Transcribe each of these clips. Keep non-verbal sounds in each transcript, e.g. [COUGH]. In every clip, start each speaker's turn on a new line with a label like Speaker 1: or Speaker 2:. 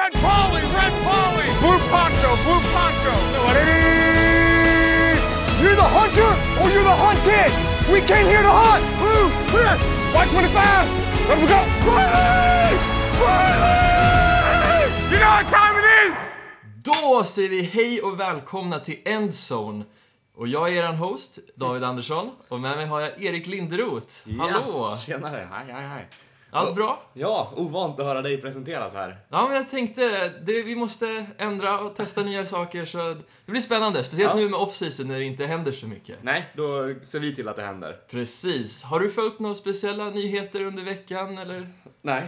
Speaker 1: Red Polly, Red Polly, Blue Poncho, Blue Poncho.
Speaker 2: You're the hunter or you're the hunted. We came here to hunt. Blue, clear. White 25. Let we go.
Speaker 1: Riley! Riley! You know what time it is?
Speaker 3: Då säger vi hej och välkomna till Endzone. Och jag är er host, David Andersson, och med mig har jag Erik Linderoth. Hallå!
Speaker 4: Tjenare, hej hej hej.
Speaker 3: Allt bra?
Speaker 4: Ja, ovant att höra dig presenteras här.
Speaker 3: Ja, men jag tänkte, det, vi måste ändra och testa nya saker, så det blir spännande. Speciellt
Speaker 4: Ja.
Speaker 3: nu med off-season när det inte händer så mycket.
Speaker 4: Nej, då ser vi till att det händer.
Speaker 3: Precis. Har du följt några speciella nyheter under veckan, eller?
Speaker 4: Nej.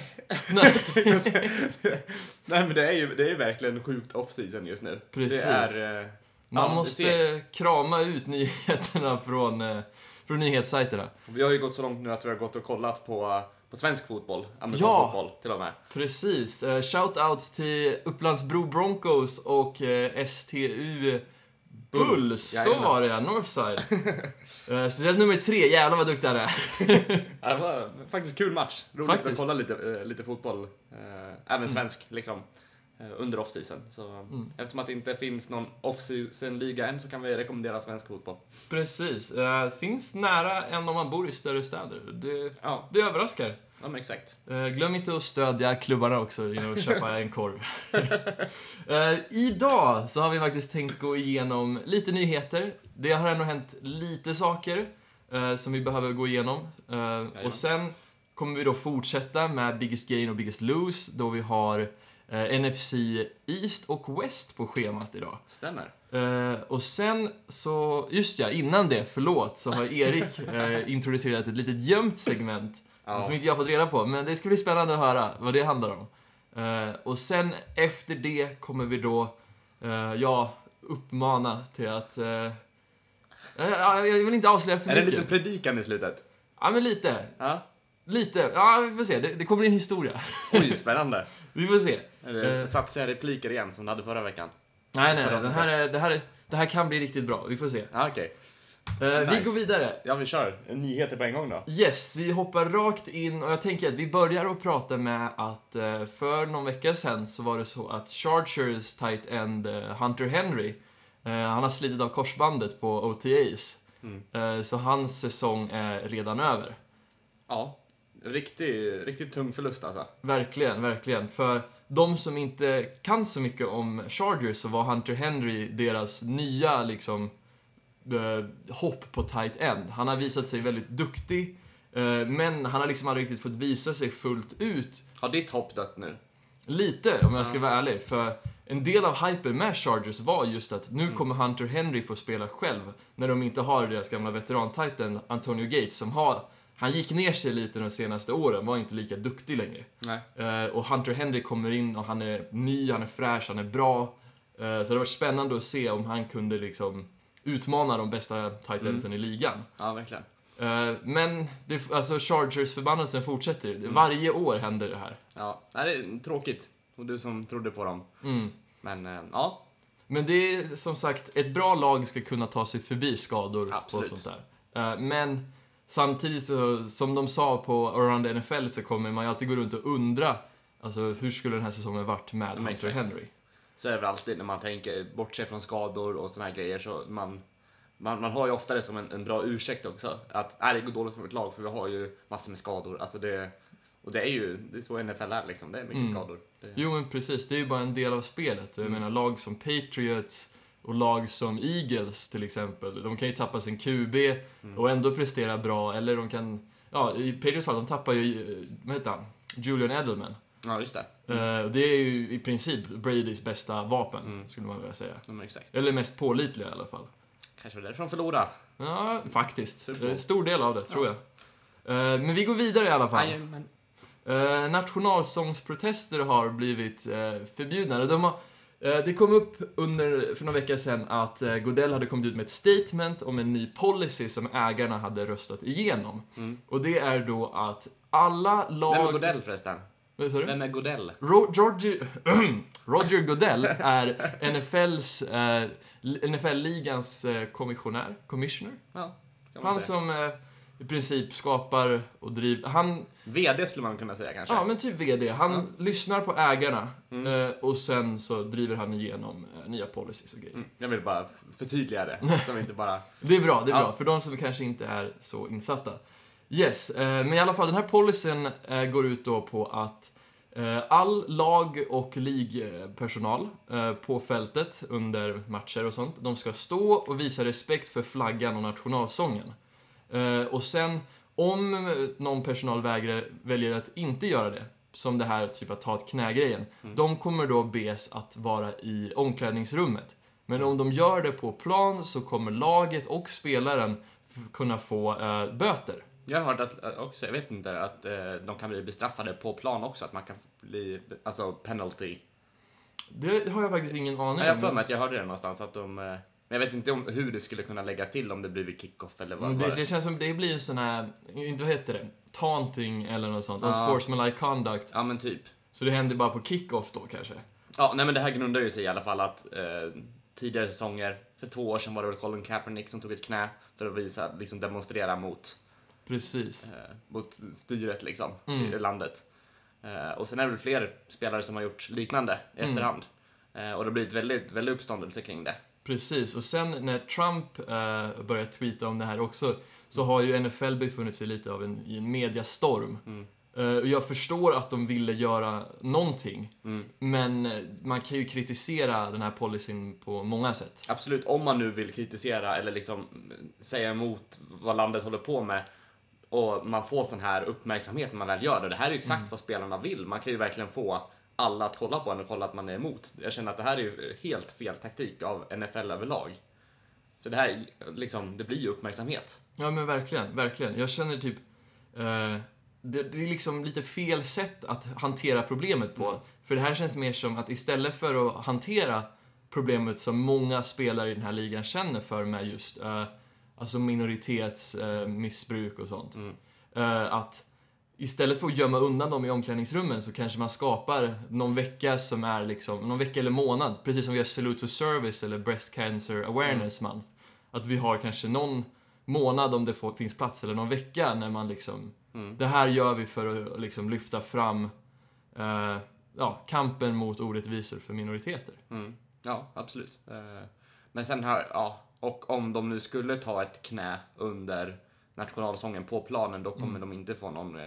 Speaker 3: Nej. [LAUGHS] [LAUGHS]
Speaker 4: Nej men det är ju det är verkligen sjukt off-season just nu.
Speaker 3: Precis.
Speaker 4: Det är... eh,
Speaker 3: Man
Speaker 4: är
Speaker 3: måste krama ut [LAUGHS] nyheterna från, eh, från nyhetssajterna.
Speaker 4: Vi har ju gått så långt nu att vi har gått och kollat på, på svensk fotboll. Amerikansk
Speaker 3: Ja.
Speaker 4: fotboll till och med.
Speaker 3: Precis. Uh, shoutouts till Upplandsbro Broncos och eh, STU Bulls.
Speaker 4: Bulls,
Speaker 3: Så var det ja, Northside. [LAUGHS] Eh, speciellt nummer tre, jävlar vad duktiga han är. [LAUGHS]
Speaker 4: Det var faktiskt kul match. Roligt
Speaker 3: Faktiskt. Mm.
Speaker 4: att kolla lite, lite fotboll. även svensk liksom. Eh, under off-season. Så eftersom att det inte finns någon off-season-liga än så kan vi rekommendera svensk fotboll.
Speaker 3: Precis. Eh, finns nära än om man bor i större städer. Det,
Speaker 4: Ja,
Speaker 3: det överraskar.
Speaker 4: ja men exakt.
Speaker 3: Eh, glöm inte att stödja klubbarna också genom att köpa en korv. [LAUGHS] Eh, idag så har vi faktiskt tänkt gå igenom lite nyheter. Det har ändå hänt lite saker eh, som vi behöver gå igenom. Eh, och sen kommer vi då fortsätta med Biggest Gain och Biggest Lose då vi har eh, NFC East och West på schemat idag.
Speaker 4: Stämmer.
Speaker 3: Eh, och sen så, just ja, innan det, förlåt, så har Erik [LAUGHS] eh, introducerat ett litet gömt segment
Speaker 4: Ja.
Speaker 3: som inte jag fått reda på. Men det ska bli spännande att höra vad det handlar om. Eh, och sen efter det kommer vi då, eh, ja, uppmana till att... Eh, ja, jag vill inte avslöja för
Speaker 4: Är det en
Speaker 3: mycket.
Speaker 4: liten predikan i slutet?
Speaker 3: Ja, men lite.
Speaker 4: Ja.
Speaker 3: Lite. Ja, vi får se. Det, det kommer en historia.
Speaker 4: Oj, spännande. [LAUGHS]
Speaker 3: vi får se.
Speaker 4: Eller
Speaker 3: Eh.
Speaker 4: satsiga repliker igen som du hade förra veckan.
Speaker 3: Nej, nej,
Speaker 4: Förra.
Speaker 3: Det här, är, det, här är, det här kan bli riktigt bra. Vi får se.
Speaker 4: Ja, okej.
Speaker 3: Eh, Vi
Speaker 4: Nice.
Speaker 3: går vidare.
Speaker 4: Ja, vi kör. Nyheter på en gång då.
Speaker 3: Yes, vi hoppar rakt in och jag tänker att vi börjar att prata med att eh, för någon vecka sedan så var det så att Chargers tight end eh, Hunter Henry, eh, han har slitit av korsbandet på OTAs. Eh, så hans säsong är redan över.
Speaker 4: Ja. Riktigt, riktigt tung förlust alltså.
Speaker 3: Verkligen, verkligen. För de som inte kan så mycket om Chargers så var Hunter Henry deras nya liksom eh, hopp på tight end. Han har visat sig väldigt duktig, eh, men han har liksom aldrig riktigt fått visa sig fullt ut
Speaker 4: Har ditt hopp dött nu?
Speaker 3: Lite, om jag ska vara ärlig. För en del av hypen med Chargers var just att
Speaker 4: Mm.
Speaker 3: nu kommer Hunter Henry få spela själv. När de inte har deras gamla veteran-titan Antonio Gates som har... Han gick ner sig lite de senaste åren, var inte lika duktig längre. Eh, och Hunter Henry kommer in och han är ny, han är fräsch, han är bra. Eh, så det var spännande att se om han kunde liksom utmana de bästa titansen i ligan.
Speaker 4: Ja, verkligen.
Speaker 3: Eh, men det, alltså Chargers-förbannelsen fortsätter.
Speaker 4: Mm.
Speaker 3: Varje år händer det här.
Speaker 4: Ja, det är tråkigt. Och du som trodde på dem.
Speaker 3: Mm.
Speaker 4: Men eh, ja,
Speaker 3: Men det är som sagt, ett bra lag ska kunna ta sig förbi skador
Speaker 4: Absolut.
Speaker 3: och sånt där. Eh, Men samtidigt så, som de sa på Around NFL så kommer man ju alltid gå runt och undra Alltså hur skulle den här säsongen varit med
Speaker 4: Men
Speaker 3: Hunter. Henry?
Speaker 4: så är det väl alltid när man tänker bortse från skador och såna här grejer så man man, man har ju ofta det som en, en bra ursäkt också. Att nej, det går dåligt för vårt lag för vi har ju massor med skador. Alltså det, och det är ju det är så NFL är liksom. Det är mycket
Speaker 3: Mm.
Speaker 4: skador. Det,
Speaker 3: Jo men precis, det är ju bara en del av spelet. Jag menar lag som Patriots och lag som Eagles till exempel. De kan ju tappa sin QB och ändå prestera bra. Eller de kan, ja i Patriots fall, de tappar ju, eh, vad heter han? Julian Edelman.
Speaker 4: ja, just det.
Speaker 3: Eh, Det är ju i princip Bradys bästa vapen,
Speaker 4: Mm.
Speaker 3: skulle man vilja säga.
Speaker 4: Ja, men exakt.
Speaker 3: Eller mest pålitliga i alla fall.
Speaker 4: Kanske var därifrån förlora.
Speaker 3: Ja, faktiskt.
Speaker 4: Super
Speaker 3: Det
Speaker 4: Bowl.
Speaker 3: är en stor del av det, tror jag. Eh, Men vi går vidare i alla fall.
Speaker 4: Jajamän.
Speaker 3: Eh, nationalsångsprotester har blivit förbjudna. De har, det kom upp under, för några veckor sedan att eh, Godell hade kommit ut med ett statement om en ny policy som ägarna hade röstat igenom.
Speaker 4: Mm.
Speaker 3: Och det är då att alla lag...
Speaker 4: Vem är Godell förresten?
Speaker 3: Vad sa du?
Speaker 4: Vem är Godell?
Speaker 3: Ro- Roger, [CLEARS THROAT] Roger Godell är NFLs, eh, NFL-ligans eh, kommissionär, commissioner.
Speaker 4: Ja,
Speaker 3: Han
Speaker 4: säga.
Speaker 3: som, eh, i princip skapar och driver... Han,
Speaker 4: VD skulle man kunna säga kanske.
Speaker 3: ja men typ VD. Han lyssnar på ägarna eh, och sen så driver han igenom eh, nya policies och grejer.
Speaker 4: Mm, Jag vill bara förtydliga det, [LAUGHS] så inte bara...
Speaker 3: Det är bra, det är
Speaker 4: Ja.
Speaker 3: bra. För de som kanske inte är så insatta. Yes, eh, men i alla fall den här policyn går ut då på att all lag och ligpersonal på fältet under matcher och sånt, de ska stå och visa respekt för flaggan och nationalsången. Eh, och sen, om någon personal vägrar, väljer att inte göra det, som det här typ att ta ett knä-grejen, de kommer då bes att vara i omklädningsrummet. Men om de gör det på plan så kommer laget och spelaren kunna få eh, böter.
Speaker 4: Jag har hört att, eh, också, jag vet inte, att eh, de kan bli bestraffade på plan också, att man kan bli, alltså penalty.
Speaker 3: Det har jag faktiskt ingen aning
Speaker 4: Nej, jag har för
Speaker 3: om.
Speaker 4: mig att jag hörde det någonstans, att de... Men jag vet inte om hur det skulle kunna lägga till om det blir vid kickoff eller vad
Speaker 3: Det, det känns som det blir sån här, inte vad heter det, taunting eller något sånt, ja.
Speaker 4: Ja.
Speaker 3: sportsmanlike conduct.
Speaker 4: Ja, men typ.
Speaker 3: Så det händer bara på kick-off då kanske.
Speaker 4: Ja, nej men det här grundar ju sig i alla fall att eh, tidigare säsonger, för två år sedan var det väl Colin Kaepernick som tog ett knä för att visa, liksom demonstrera mot,
Speaker 3: Precis.
Speaker 4: eh, mot styret liksom
Speaker 3: Mm.
Speaker 4: i landet. Eh, och sen är det väl fler spelare som har gjort liknande i
Speaker 3: Mm.
Speaker 4: efterhand. Eh, och det har blivit väldigt, väldigt uppståndelse kring det.
Speaker 3: Precis, och sen när Trump eh, började tweeta om det här också så har ju NFL befunnit sig lite av en, i en mediastorm.
Speaker 4: Mm.
Speaker 3: Eh, jag förstår att de ville göra någonting,
Speaker 4: Mm.
Speaker 3: men eh, man kan ju kritisera den här policyn på många sätt.
Speaker 4: Absolut, om man nu vill kritisera eller liksom mm, säga emot vad landet håller på med och man får sån här uppmärksamhet när man väl gör det. Det här är ju exakt
Speaker 3: Mm.
Speaker 4: vad spelarna vill. Man kan ju verkligen få alla att kolla på en och kolla att man är emot. Jag känner att det här är ju helt fel taktik av NFL överlag. Så det här, liksom, det blir ju uppmärksamhet.
Speaker 3: Ja men verkligen, verkligen. Jag känner typ... Eh, det, det är liksom lite fel sätt att hantera problemet på.
Speaker 4: Mm.
Speaker 3: För det här känns mer som att istället för att hantera problemet som många spelare i den här ligan känner för med just eh, alltså minoritetsmissbruk eh, och sånt.
Speaker 4: Mm.
Speaker 3: Eh, att istället för att gömma undan dem i omklädningsrummen så kanske man skapar någon vecka som är liksom, någon vecka eller månad, precis som vi har Salute to Service eller Breast Cancer Awareness Month. Att vi har kanske någon månad om det får, finns plats eller någon vecka när man liksom,
Speaker 4: Mm.
Speaker 3: det här gör vi för att liksom lyfta fram eh, ja, kampen mot orättvisor för minoriteter.
Speaker 4: Mm. Ja, absolut. Eh, Men sen här, ja, och om de nu skulle ta ett knä under nationalsången på planen, då kommer
Speaker 3: Mm.
Speaker 4: de inte få någon eh,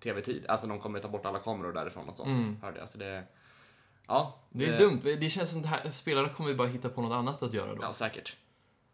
Speaker 4: tv-tid. Alltså de kommer ta bort alla kameror därifrån och så.
Speaker 3: Mm.
Speaker 4: Hörde jag. Så det, ja.
Speaker 3: Det är dumt, det känns som att det spelarna kommer bara hitta på något annat att göra då.
Speaker 4: Ja, säkert.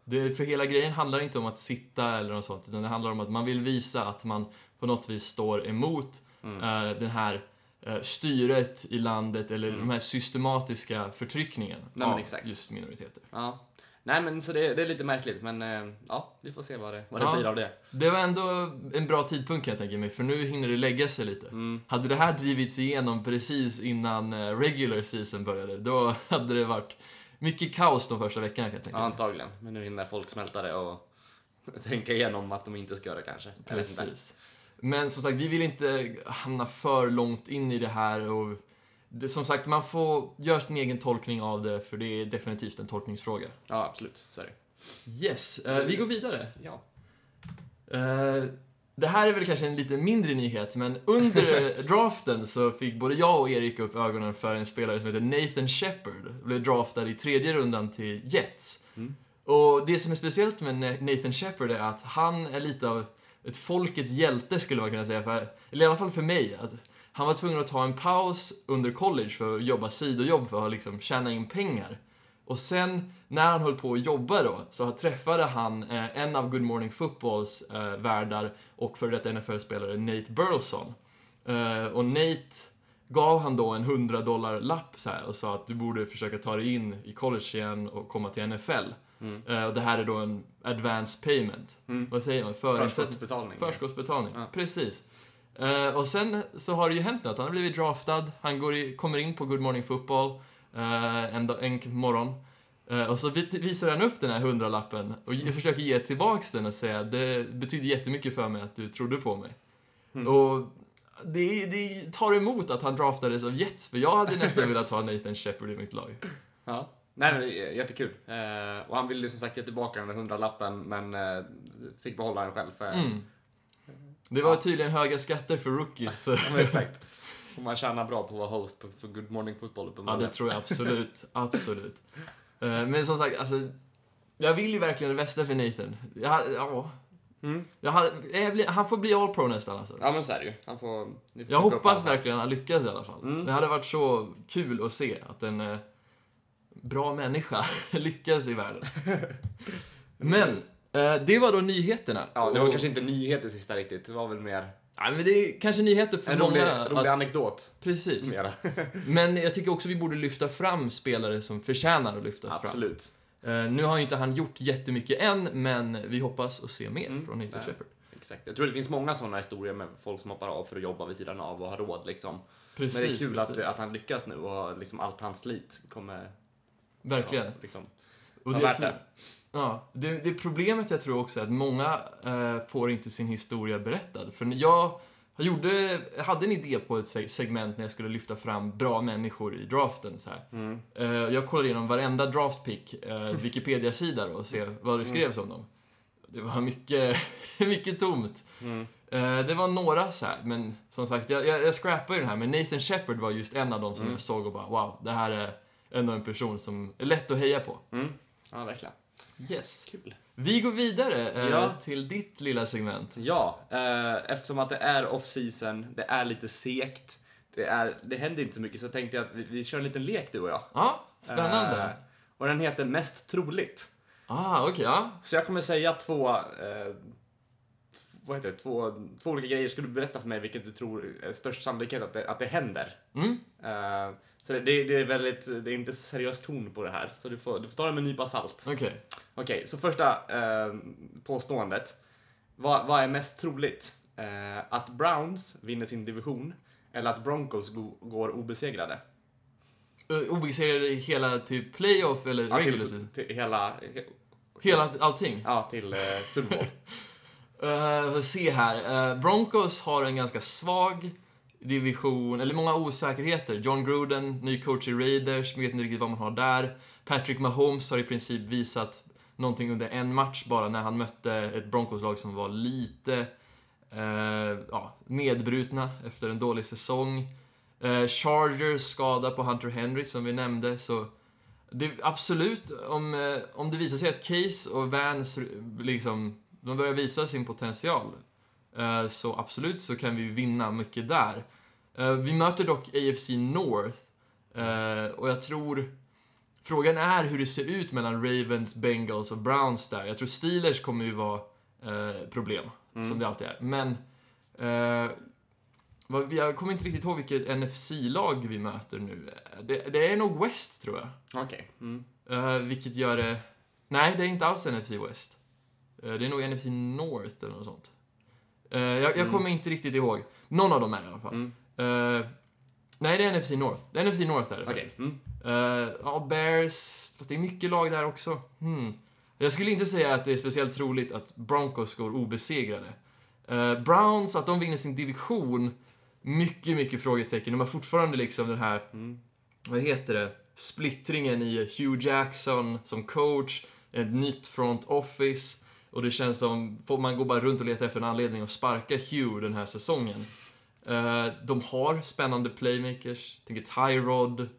Speaker 3: Det, för hela grejen handlar inte om att sitta eller något sånt, utan det handlar om att man vill visa att man på något vis står emot
Speaker 4: Mm.
Speaker 3: eh, den här eh, styret i landet eller
Speaker 4: Mm.
Speaker 3: de här systematiska förtryckningen
Speaker 4: Nej,
Speaker 3: av
Speaker 4: exakt.
Speaker 3: just minoriteter.
Speaker 4: Ja. Nej, men så det, det är lite märkligt, men eh, ja, vi får se vad det, vad det
Speaker 3: Ja.
Speaker 4: blir av det.
Speaker 3: Det var ändå en bra tidpunkt kan jag tänka mig, för nu hinner det lägga sig lite.
Speaker 4: Mm.
Speaker 3: Hade det här drivits igenom precis innan eh, regular season började, då [LAUGHS] hade det varit mycket kaos de första veckorna kan jag tänka
Speaker 4: Ja,
Speaker 3: mig.
Speaker 4: antagligen. Men nu hinner folk smälta det och [LAUGHS] tänka igenom att de inte ska göra det kanske.
Speaker 3: Precis. Men som sagt, vi vill inte hamna för långt in i det här och det, som sagt, man får göra sin egen tolkning av det för det är definitivt en tolkningsfråga.
Speaker 4: Ja, absolut. Så är det.
Speaker 3: Yes, eh, vi går vidare.
Speaker 4: Ja.
Speaker 3: Eh, det här är väl kanske en lite mindre nyhet, men under [LAUGHS] draften så fick både jag och Erik upp ögonen för en spelare som heter Nathan Shepard. Blev draftad i tredje rundan till Jets.
Speaker 4: Mm.
Speaker 3: Och det som är speciellt med Na- Nathan Shepard är att han är lite av ett folkets hjälte skulle man kunna säga. För, eller i alla fall för mig. Att han var tvungen att ta en paus under college för att jobba sidojobb för att liksom tjäna in pengar. Och sen när han höll på att jobba då så träffade han eh, en av Good Morning Footballs eh, värdar och före detta NFL-spelare Nate Burleson. Eh, och Nate gav han då en 100 dollar lapp så här och sa att du borde försöka ta dig in i college igen och komma till NFL.
Speaker 4: Mm.
Speaker 3: Och det här är då en advance payment.
Speaker 4: Mm.
Speaker 3: Vad säger man?
Speaker 4: Förskottsbetalning.
Speaker 3: Förskottsbetalning,
Speaker 4: Ja.
Speaker 3: precis. Eh, och sen så har det ju hänt något. Han har blivit draftad, han går i, kommer in på Good Morning Football eh, en, en morgon. Eh, och så vi- visar han upp den här hundralappen och ge- försöker ge tillbaks den och säga det betyder jättemycket för mig att du trodde på mig.
Speaker 4: Mm.
Speaker 3: Och det, det tar emot att han draftades av Jets, för jag hade nästan velat ha Nathan Shepard i mitt lag.
Speaker 4: Ja. Nej, men det är jättekul. Eh, och han ville ju som sagt ge tillbaka den där hundralappen men eh, fick behålla den själv. För
Speaker 3: Mm. Det var tydligen höga skatter för rookies.
Speaker 4: Ja, exakt. Får man tjäna bra på att vara host på, för Good Morning Football uppe
Speaker 3: Ja, det tror jag absolut. absolut. Eh, Men som sagt, alltså, jag vill ju verkligen det bästa för Nathan. Jag, ja.
Speaker 4: Mm.
Speaker 3: Jag, hade- jag blir- han får bli all pro nästan alltså.
Speaker 4: Ja men så är det ju. Han får, får
Speaker 3: Jag hoppas verkligen att han lyckas i alla fall.
Speaker 4: Mm.
Speaker 3: Det hade varit så kul att se att en eh, bra människa [LAUGHS] lyckas i världen. [LAUGHS] Men, det var då nyheterna.
Speaker 4: Ja, det var
Speaker 3: Och-
Speaker 4: kanske inte nyheter sista riktigt. Det var väl mer
Speaker 3: Nej, men det är kanske nyheter för
Speaker 4: en
Speaker 3: många.
Speaker 4: rolig, rolig
Speaker 3: att-
Speaker 4: anekdot.
Speaker 3: Precis. [LAUGHS] Men jag tycker också vi borde lyfta fram spelare som förtjänar att lyftas fram.
Speaker 4: Absolut.
Speaker 3: Eh, nu har ju inte han gjort jättemycket än, men vi hoppas att se mer
Speaker 4: Mm.
Speaker 3: från Nathan. Shepard.
Speaker 4: Exakt. Jag tror det finns många sådana historier med folk som hoppar av för att jobba vid sidan av och har råd liksom.
Speaker 3: Precis,
Speaker 4: Men det är kul att,
Speaker 3: precis.
Speaker 4: att han lyckas nu och liksom allt hans slit kommer
Speaker 3: Verkligen.
Speaker 4: Ja, liksom,
Speaker 3: Och det,
Speaker 4: värt det.
Speaker 3: Ja, det, det problemet jag tror också är att många eh, får inte sin historia berättad. För jag gjorde, jag hade en idé på ett seg- segment när jag skulle lyfta fram bra människor i draften. Så.
Speaker 4: Mm.
Speaker 3: Eh, jag kollade igenom varenda draftpick, eh, Wikipedia-sida och se vad det skrevs om dem. Det var mycket, [LAUGHS] mycket tomt.
Speaker 4: Mm.
Speaker 3: Eh, det var några så här, men som sagt, jag, jag, jag scrappade ju den här, men Nathan Shepard var just en av dem som
Speaker 4: Mm.
Speaker 3: jag såg och bara wow, det här är ändå en person som är lätt att heja på.
Speaker 4: Mm. Ja, verkligen.
Speaker 3: Yes.
Speaker 4: Kul.
Speaker 3: Vi går vidare eh,
Speaker 4: Ja.
Speaker 3: till ditt lilla segment.
Speaker 4: Ja, eh, eftersom att det är off-season, det är lite segt, det, är, det händer inte så mycket så tänkte jag att vi, vi kör en liten lek du och jag.
Speaker 3: Ja, spännande.
Speaker 4: Eh, och den heter Mest troligt.
Speaker 3: ah, okej, ja.
Speaker 4: Så jag kommer säga två, eh, vad heter det, två, två olika grejer. Ska du berätta för mig vilket du tror är störst sannolikhet att det, att det händer?
Speaker 3: Mm.
Speaker 4: Så det, det, är väldigt, det är inte så seriös ton på det här. Så du får, du får ta det med en nypa salt.
Speaker 3: Okej.
Speaker 4: Okej, så första eh, påståendet. Vad, vad är mest troligt? Eh, att Browns vinner sin division eller att Broncos go, går obesegrade?
Speaker 3: Uh, obesegrade i hela typ playoff eller
Speaker 4: Ja,
Speaker 3: regular season?
Speaker 4: till, till hela,
Speaker 3: Hela allting?
Speaker 4: ja, till eh, Super Bowl. [LAUGHS]
Speaker 3: Uh, se här. Eh, Broncos har en ganska svag division, eller många osäkerheter. John Gruden, ny coach i Raiders, man vet inte riktigt vad man har där. Patrick Mahomes har i princip visat någonting under en match bara när han mötte ett Broncos-lag som var lite eh, ja, nedbrutna efter en dålig säsong. Eh, Chargers skada på Hunter Henry som vi nämnde, så det, absolut, om, eh, om det visar sig att Case och Vans, liksom, de börjar visa sin potential, så absolut så kan vi vinna mycket där. Eh, vi möter dock AFC North, eh, och jag tror Frågan är hur det ser ut mellan Ravens, Bengals och Browns där. Jag tror Steelers kommer ju vara eh, problem, som det alltid är. Men eh, jag kommer inte riktigt ihåg vilket NFC-lag vi möter nu. Det, det är nog West, tror jag.
Speaker 4: Okej. Mm.
Speaker 3: Eh, vilket gör det... Nej, det är inte alls NFC West. Eh, det är nog NFC North eller något sånt. Eh, jag, jag kommer inte riktigt ihåg. Någon av dem är det i alla fall.
Speaker 4: Mm.
Speaker 3: Eh, nej, det är NFC North. Det är NFC North är det faktiskt.
Speaker 4: Mm.
Speaker 3: Eh, ja, Bears, fast det är mycket lag där också. Hmm. Jag skulle inte säga att det är speciellt troligt att Broncos går obesegrade. Eh, Browns, att de vinner sin division, mycket, mycket frågetecken. De har fortfarande liksom den här,
Speaker 4: Mm.
Speaker 3: vad heter det, splittringen i Hugh Jackson som coach, ett nytt front office. Och det känns som, man går bara runt och letar efter en anledning att sparka Hugh den här säsongen. Eh, de har spännande playmakers, jag tänker Tyrod,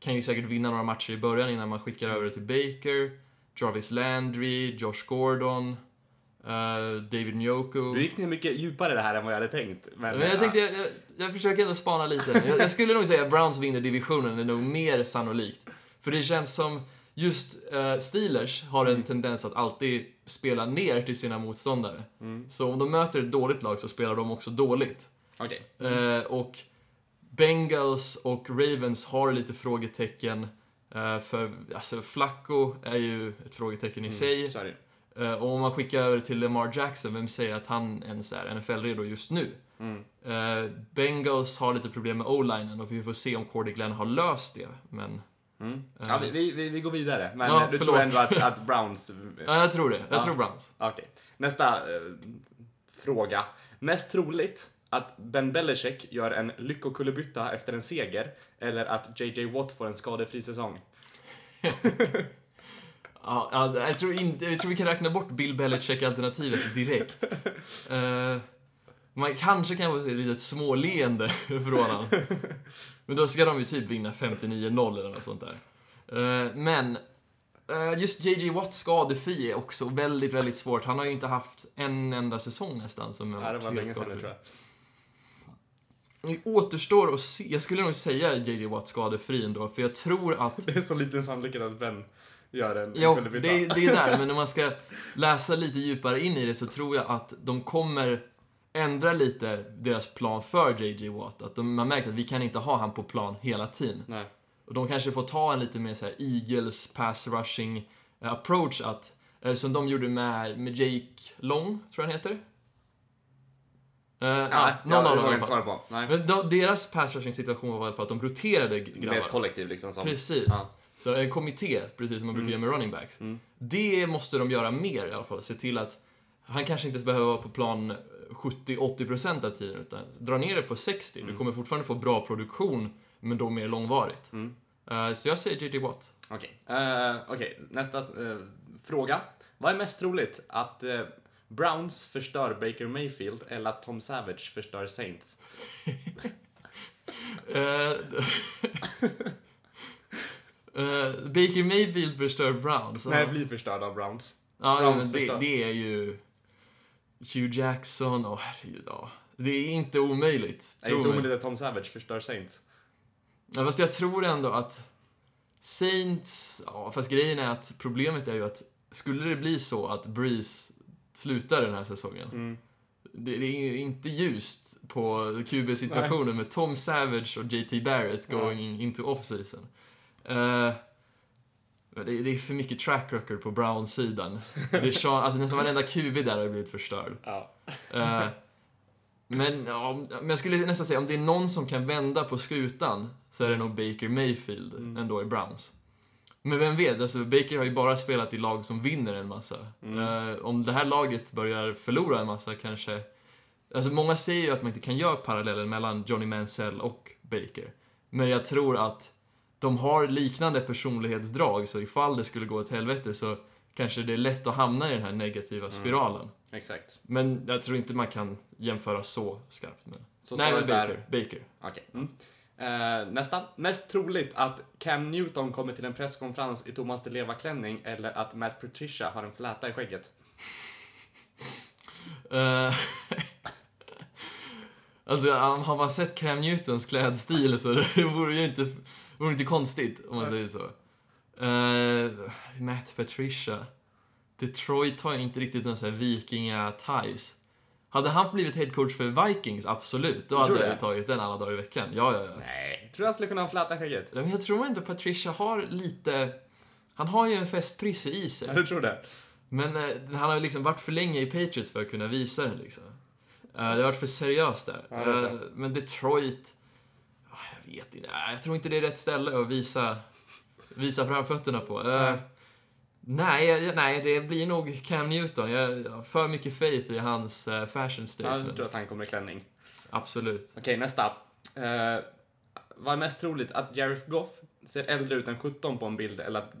Speaker 3: kan ju säkert vinna några matcher i början innan man skickar över det till Baker. Jarvis Landry, Josh Gordon, eh, David Njoku.
Speaker 4: Du gick ner mycket djupare det här än vad jag hade tänkt. Men,
Speaker 3: Men jag tänkte, jag, jag, jag försöker ändå spana lite. Jag, jag skulle nog säga att Browns vinner divisionen, är nog mer sannolikt. För det känns som, just eh, Steelers har en tendens att alltid spela ner till sina motståndare.
Speaker 4: Mm.
Speaker 3: Så om de möter ett dåligt lag så spelar de också dåligt.
Speaker 4: Okej.
Speaker 3: Eh, och Bengals och Ravens har lite frågetecken. Eh, för alltså, Flacco är ju ett frågetecken i sig.
Speaker 4: Så är det.
Speaker 3: Eh, och om man skickar över till Lamar Jackson, vem säger att han ens är NFL-redo just nu?
Speaker 4: Mm.
Speaker 3: Eh, Bengals har lite problem med o-linen och vi får se om Cordy Glenn har löst det. Men
Speaker 4: Mm. Ja, vi, vi, vi, går vidare. Men
Speaker 3: Ja,
Speaker 4: du
Speaker 3: förlåt.
Speaker 4: tror ändå att, att Browns... [LAUGHS]
Speaker 3: ja, jag tror det. Jag
Speaker 4: Ja.
Speaker 3: tror Browns.
Speaker 4: Okej. Nästa eh, fråga. Mest troligt att Ben Belichick gör en lyckokullerbytta efter en seger eller att JJ Watt får en skadefri säsong? [LAUGHS]
Speaker 3: Ja, alltså, jag, tror inte, jag tror vi kan räkna bort Bill Belichick-alternativet direkt. [LAUGHS] Eh, Man kanske kan få se ett litet småleende [LAUGHS] från honom. Men då ska de ju typ vinna 59-0 eller något sånt där. Eh, Men eh, just JJ Watt skadefri är också väldigt, väldigt svårt. Han har ju inte haft en enda säsong nästan som har
Speaker 4: Ja, det
Speaker 3: varit
Speaker 4: var
Speaker 3: helt
Speaker 4: sedan
Speaker 3: skadefri.
Speaker 4: jag.
Speaker 3: Det återstår att se. Jag skulle nog säga JJ Watt skadefri ändå, för jag tror att [LAUGHS]
Speaker 4: Det är så liten sannolikhet att Ben gör en
Speaker 3: Jo, det, det är där, men om man ska [LAUGHS] läsa lite djupare in i det så tror jag att de kommer ändra lite deras plan för JJ Watt. Att de har märkt att vi kan inte ha han på plan hela tiden.
Speaker 4: Nej.
Speaker 3: Och de kanske får ta en lite mer så här Eagles pass rushing eh, approach att, eh, som de gjorde med, med Jake Long, tror jag han heter. Eh, ja, någon
Speaker 4: jag
Speaker 3: av dem i alla fall.
Speaker 4: på. Nej.
Speaker 3: Men de, deras pass rushing situation var i alla fall att de roterade
Speaker 4: Med
Speaker 3: grabbar.
Speaker 4: ett kollektiv liksom. Som,
Speaker 3: Precis.
Speaker 4: Ja.
Speaker 3: Så en kommitté, precis som man brukar göra med running backs.
Speaker 4: Mm.
Speaker 3: Det måste de göra mer i alla fall. Se till att han kanske inte behöver vara på plan 70-80% av tiden, utan dra ner det på 60. Du kommer fortfarande få bra produktion, men då mer långvarigt.
Speaker 4: Mm.
Speaker 3: Eh, så jag säger JJ Watt.
Speaker 4: Okej, Eh, okej. nästa eh, fråga. Vad är mest troligt? Att Browns förstör Baker Mayfield eller att Tom Savage förstör Saints? [LAUGHS] [LAUGHS]
Speaker 3: Baker Mayfield förstör Browns.
Speaker 4: Nej, blir förstörd av Browns.
Speaker 3: Ja,
Speaker 4: Browns
Speaker 3: men det, det är ju Hugh Jackson, åh herregud, ja. Det är inte omöjligt.
Speaker 4: Är
Speaker 3: tro
Speaker 4: inte omöjligt att Tom Savage förstör Saints?
Speaker 3: Ja, fast jag tror ändå att Saints, ja, fast grejen är att problemet är ju att skulle det bli så att Breeze slutar den här säsongen,
Speaker 4: Mm.
Speaker 3: det, det är ju inte ljust på [LAUGHS] QB-situationen med Tom Savage och JT Barrett going into off-season. Men det, det är för mycket track record på Sean, alltså nästan varenda QB där har blivit förstörd.
Speaker 4: Ja.
Speaker 3: Eh, men, ja, men jag skulle nästan säga, om det är någon som kan vända på skutan så är det nog Baker Mayfield
Speaker 4: Mm.
Speaker 3: ändå i Browns. Men vem vet, alltså Baker har ju bara spelat i lag som vinner en massa.
Speaker 4: Mm.
Speaker 3: Eh, om det här laget börjar förlora en massa kanske... Alltså många säger ju att man inte kan göra parallellen mellan Johnny Mansell och Baker. Men jag tror att de har liknande personlighetsdrag, så ifall det skulle gå åt helvete så kanske det är lätt att hamna i den här negativa
Speaker 4: Mm.
Speaker 3: spiralen.
Speaker 4: Exakt.
Speaker 3: Men jag tror inte man kan jämföra så skarpt. Men...
Speaker 4: Så
Speaker 3: Nej, men Baker.
Speaker 4: är...
Speaker 3: Baker.
Speaker 4: Okej. Mm. Eh, nästa. Mest troligt att Cam Newton kommer till en presskonferens i Thomas Leva-klänning eller att Matt Patricia har en fläta i skägget?
Speaker 3: Eh, [LAUGHS] alltså, har man sett Cam Newtons klädstil så [LAUGHS] det vore ju inte, vore inte konstigt om man säger så. Eh, Matt Patricia. Detroit har inte riktigt några vikinga-ties. Hade han blivit headcoach för Vikings, absolut. Då hade jag tagit den alla dagar i veckan. Ja, ja, ja.
Speaker 4: Nej. Tror du han skulle kunna ha en fläta i skägget?
Speaker 3: Men jag tror ändå Patricia har lite... Han har ju en festprisse i sig.
Speaker 4: Ja, du tror det?
Speaker 3: Men eh, han har ju liksom varit för länge i Patriots för att kunna visa det liksom. Eh, det har varit för seriöst där.
Speaker 4: Ja, det.
Speaker 3: Eh, men Detroit... ah, jag vet inte. Nej, Jag tror inte det är rätt ställe att visa, visa framfötterna på. Eh,
Speaker 4: Nej.
Speaker 3: nej, nej, det blir nog Cam Newton. Jag har för mycket faith i hans eh, fashion
Speaker 4: Ja,
Speaker 3: statements.
Speaker 4: jag tror att han kommer i klänning.
Speaker 3: Absolut.
Speaker 4: Okej, nästa. Eh, vad är mest troligt? Att Jared Goff ser äldre ut än 17 på en bild eller att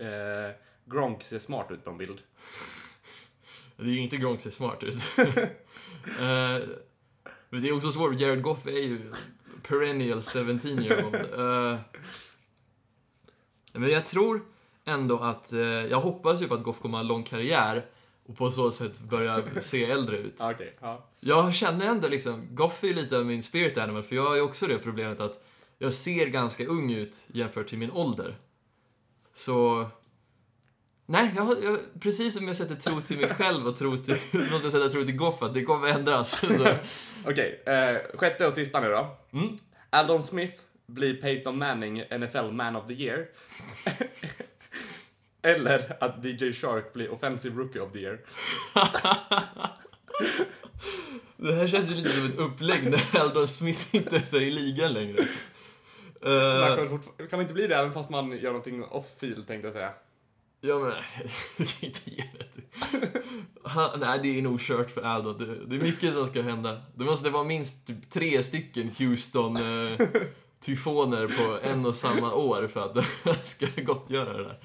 Speaker 4: eh, Gronk ser smart ut på en bild?
Speaker 3: Det är ju inte Gronk ser smart ut. [LAUGHS] Eh, men det är också svårt, Jared Goff är ju perennial 17 year old. Eh, men jag tror ändå att, eh, jag hoppas ju på att Goff kommer ha en lång karriär och på så sätt börja se äldre ut. [LAUGHS]
Speaker 4: Okej, ja.
Speaker 3: Jag känner ändå liksom, Goff är ju lite av min spirit animal för jag har ju också det problemet att jag ser ganska ung ut jämfört till min ålder. Så... Nej, jag, jag, precis som jag sätter tro till mig själv och tro till, [LAUGHS] måste jag sätta tro till Goff att det kommer ändras. [LAUGHS]
Speaker 4: Okej, eh, sjätte och sista nu då.
Speaker 3: mm.
Speaker 4: Aldon Smith blir Peyton Manning NFL Man of the Year. [LAUGHS] Eller att DJ Shark blir Offensive Rookie of the Year.
Speaker 3: Det här känns ju lite som ett upplägg när Aldon Smith inte ens är i ligan längre.
Speaker 4: Man
Speaker 3: Uh,
Speaker 4: kan, kan inte bli det även fast man gör någonting off-field tänkte jag säga.
Speaker 3: Ja men, [LAUGHS] jag kan inte ge det. Han, nej, det är nog kört för Aldon. Det, det är mycket som ska hända. Det måste vara minst typ tre stycken Houston uh, tyfoner på en och samma år för att [LAUGHS] han ska gottgöra det där.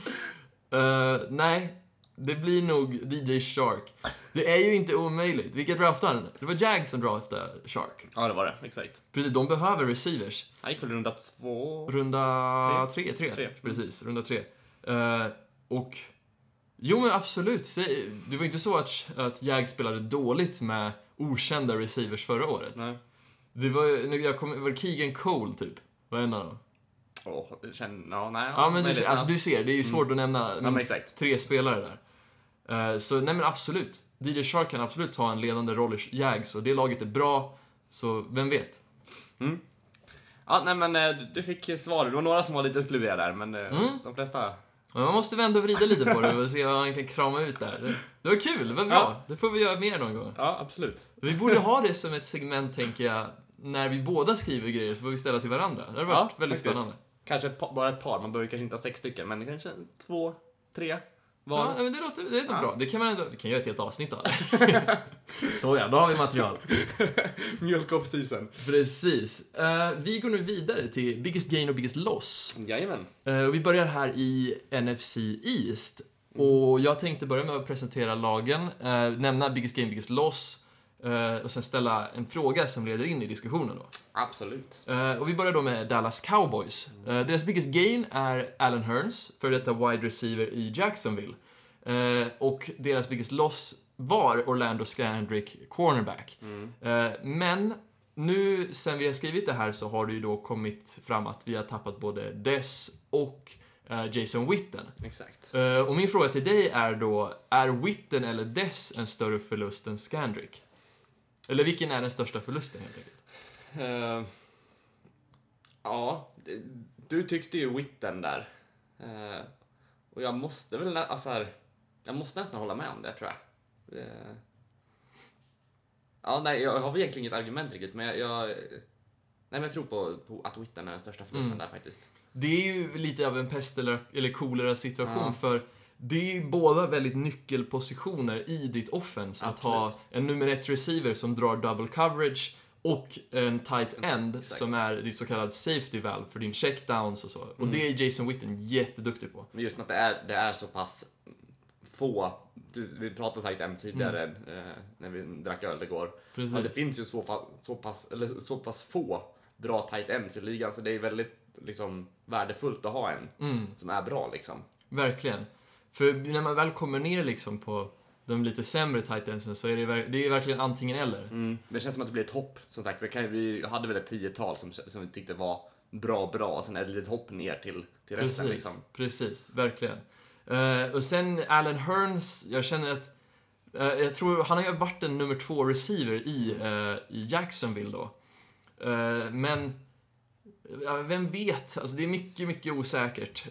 Speaker 3: Eh, nej, det blir nog DJ Shark. Det är ju inte omöjligt. Vilka draftade han? Det var Jags som draftade Shark.
Speaker 4: Ja, det var det. Exakt.
Speaker 3: Precis, de behöver receivers.
Speaker 4: Han gick väl runda två?
Speaker 3: Runda tre, tre,
Speaker 4: Tre.
Speaker 3: precis. Runda tre. Eh, och... Jo men absolut. Det var inte så att, att Jags spelade dåligt med okända receivers förra året.
Speaker 4: Nej.
Speaker 3: Det var jag kommer, var det Keegan Cole typ? Var en av dem.
Speaker 4: Åh, känn, ja, nej.
Speaker 3: Ja men du, alltså,
Speaker 4: ja.
Speaker 3: du ser, det är ju svårt att nämna
Speaker 4: men
Speaker 3: minst
Speaker 4: exakt.
Speaker 3: tre spelare där. Eh, så nej men absolut. DJ Shark kan absolut ta en ledande roll i Jags och det laget är bra. Så vem vet?
Speaker 4: Ja, nej men eh, du fick svar. Det var några som var lite kluriga där, men eh,
Speaker 3: Mm.
Speaker 4: de flesta...
Speaker 3: Men man måste vända och vrida lite på det och se vad man kan krama ut där. Det, var kul, det var bra.
Speaker 4: Ja.
Speaker 3: Det får vi göra mer någon gång.
Speaker 4: Ja, absolut.
Speaker 3: Vi borde ha det som ett segment, tänker jag, när vi båda skriver grejer så får vi ställa till varandra. Det hade varit
Speaker 4: Ja,
Speaker 3: väldigt
Speaker 4: faktiskt.
Speaker 3: spännande.
Speaker 4: Kanske ett par, bara ett par, man behöver kanske inte ha sex stycken, men kanske två, tre var.
Speaker 3: Ja, men det låter, det låter
Speaker 4: Ja.
Speaker 3: bra. Det kan man ändå, vi kan göra ett helt avsnitt av. [LAUGHS] så ja, då har vi material. [LAUGHS]
Speaker 4: Mjölk off season.
Speaker 3: Precis. Eh, vi går nu vidare till Biggest Gain och Biggest Loss.
Speaker 4: Jajamän.
Speaker 3: Och vi börjar här i NFC East. Och jag tänkte börja med att presentera lagen, eh, nämna Biggest Gain, Biggest Loss och sen ställa en fråga som leder in i diskussionen. Då.
Speaker 4: Absolut.
Speaker 3: Eh, och vi börjar då med Dallas Cowboys. Eh, deras biggest gain är Allen Hearns, för detta wide receiver i Jacksonville. Eh, och deras biggest loss var Orlando Scandrick, cornerback. Eh, men nu sen vi har skrivit det här så har det ju då kommit fram att vi har tappat både Dess och eh, Jason Witten.
Speaker 4: Exakt.
Speaker 3: Eh, och min fråga till dig är då, är Witten eller Dess en större förlust än Scandrick? Eller vilken är den största förlusten helt enkelt?
Speaker 4: Eh, ja, du tyckte ju Witten där. Eh, och jag måste väl, alltså här, jag måste nästan hålla med om det tror jag. Eh, ja, nej, jag har väl egentligen inget argument riktigt, men jag, jag nej, men jag tror på, på att Witten är den största förlusten
Speaker 3: Mm.
Speaker 4: där faktiskt.
Speaker 3: Det är ju lite av en pest eller, eller kolera situation
Speaker 4: Ja.
Speaker 3: för det är ju båda väldigt nyckelpositioner i ditt offense. Att ha en nummer ett receiver som drar double coverage och en tight end
Speaker 4: Exakt.
Speaker 3: som är ditt så kallad safety valve för din checkdowns och så. Och
Speaker 4: Mm.
Speaker 3: det är Jason Witten jätteduktig på.
Speaker 4: Men just att det är, det är så pass få, du, vi pratade tight end tidigare eh, när vi drack öl igår.
Speaker 3: Precis.
Speaker 4: Ja, det finns ju så, fa- så, pass, eller så pass få bra tight ends i ligan så det är väldigt liksom, värdefullt att ha en
Speaker 3: Mm,
Speaker 4: som är bra liksom.
Speaker 3: verkligen. För när man väl kommer ner liksom på de lite sämre tight endsen så är det, det är verkligen antingen eller.
Speaker 4: Mm. Det känns som att det blir ett hopp som sagt. Vi, kan, vi hade väl ett tiotal som, som vi tyckte var bra, bra och sen ett litet hopp ner till, till resten
Speaker 3: Precis,
Speaker 4: liksom.
Speaker 3: precis, verkligen. Eh, och sen Allen Hearns, jag känner att eh, jag tror han har ju varit en nummer två receiver i, eh, i Jacksonville då. Men vem vet? Alltså det är mycket, mycket osäkert.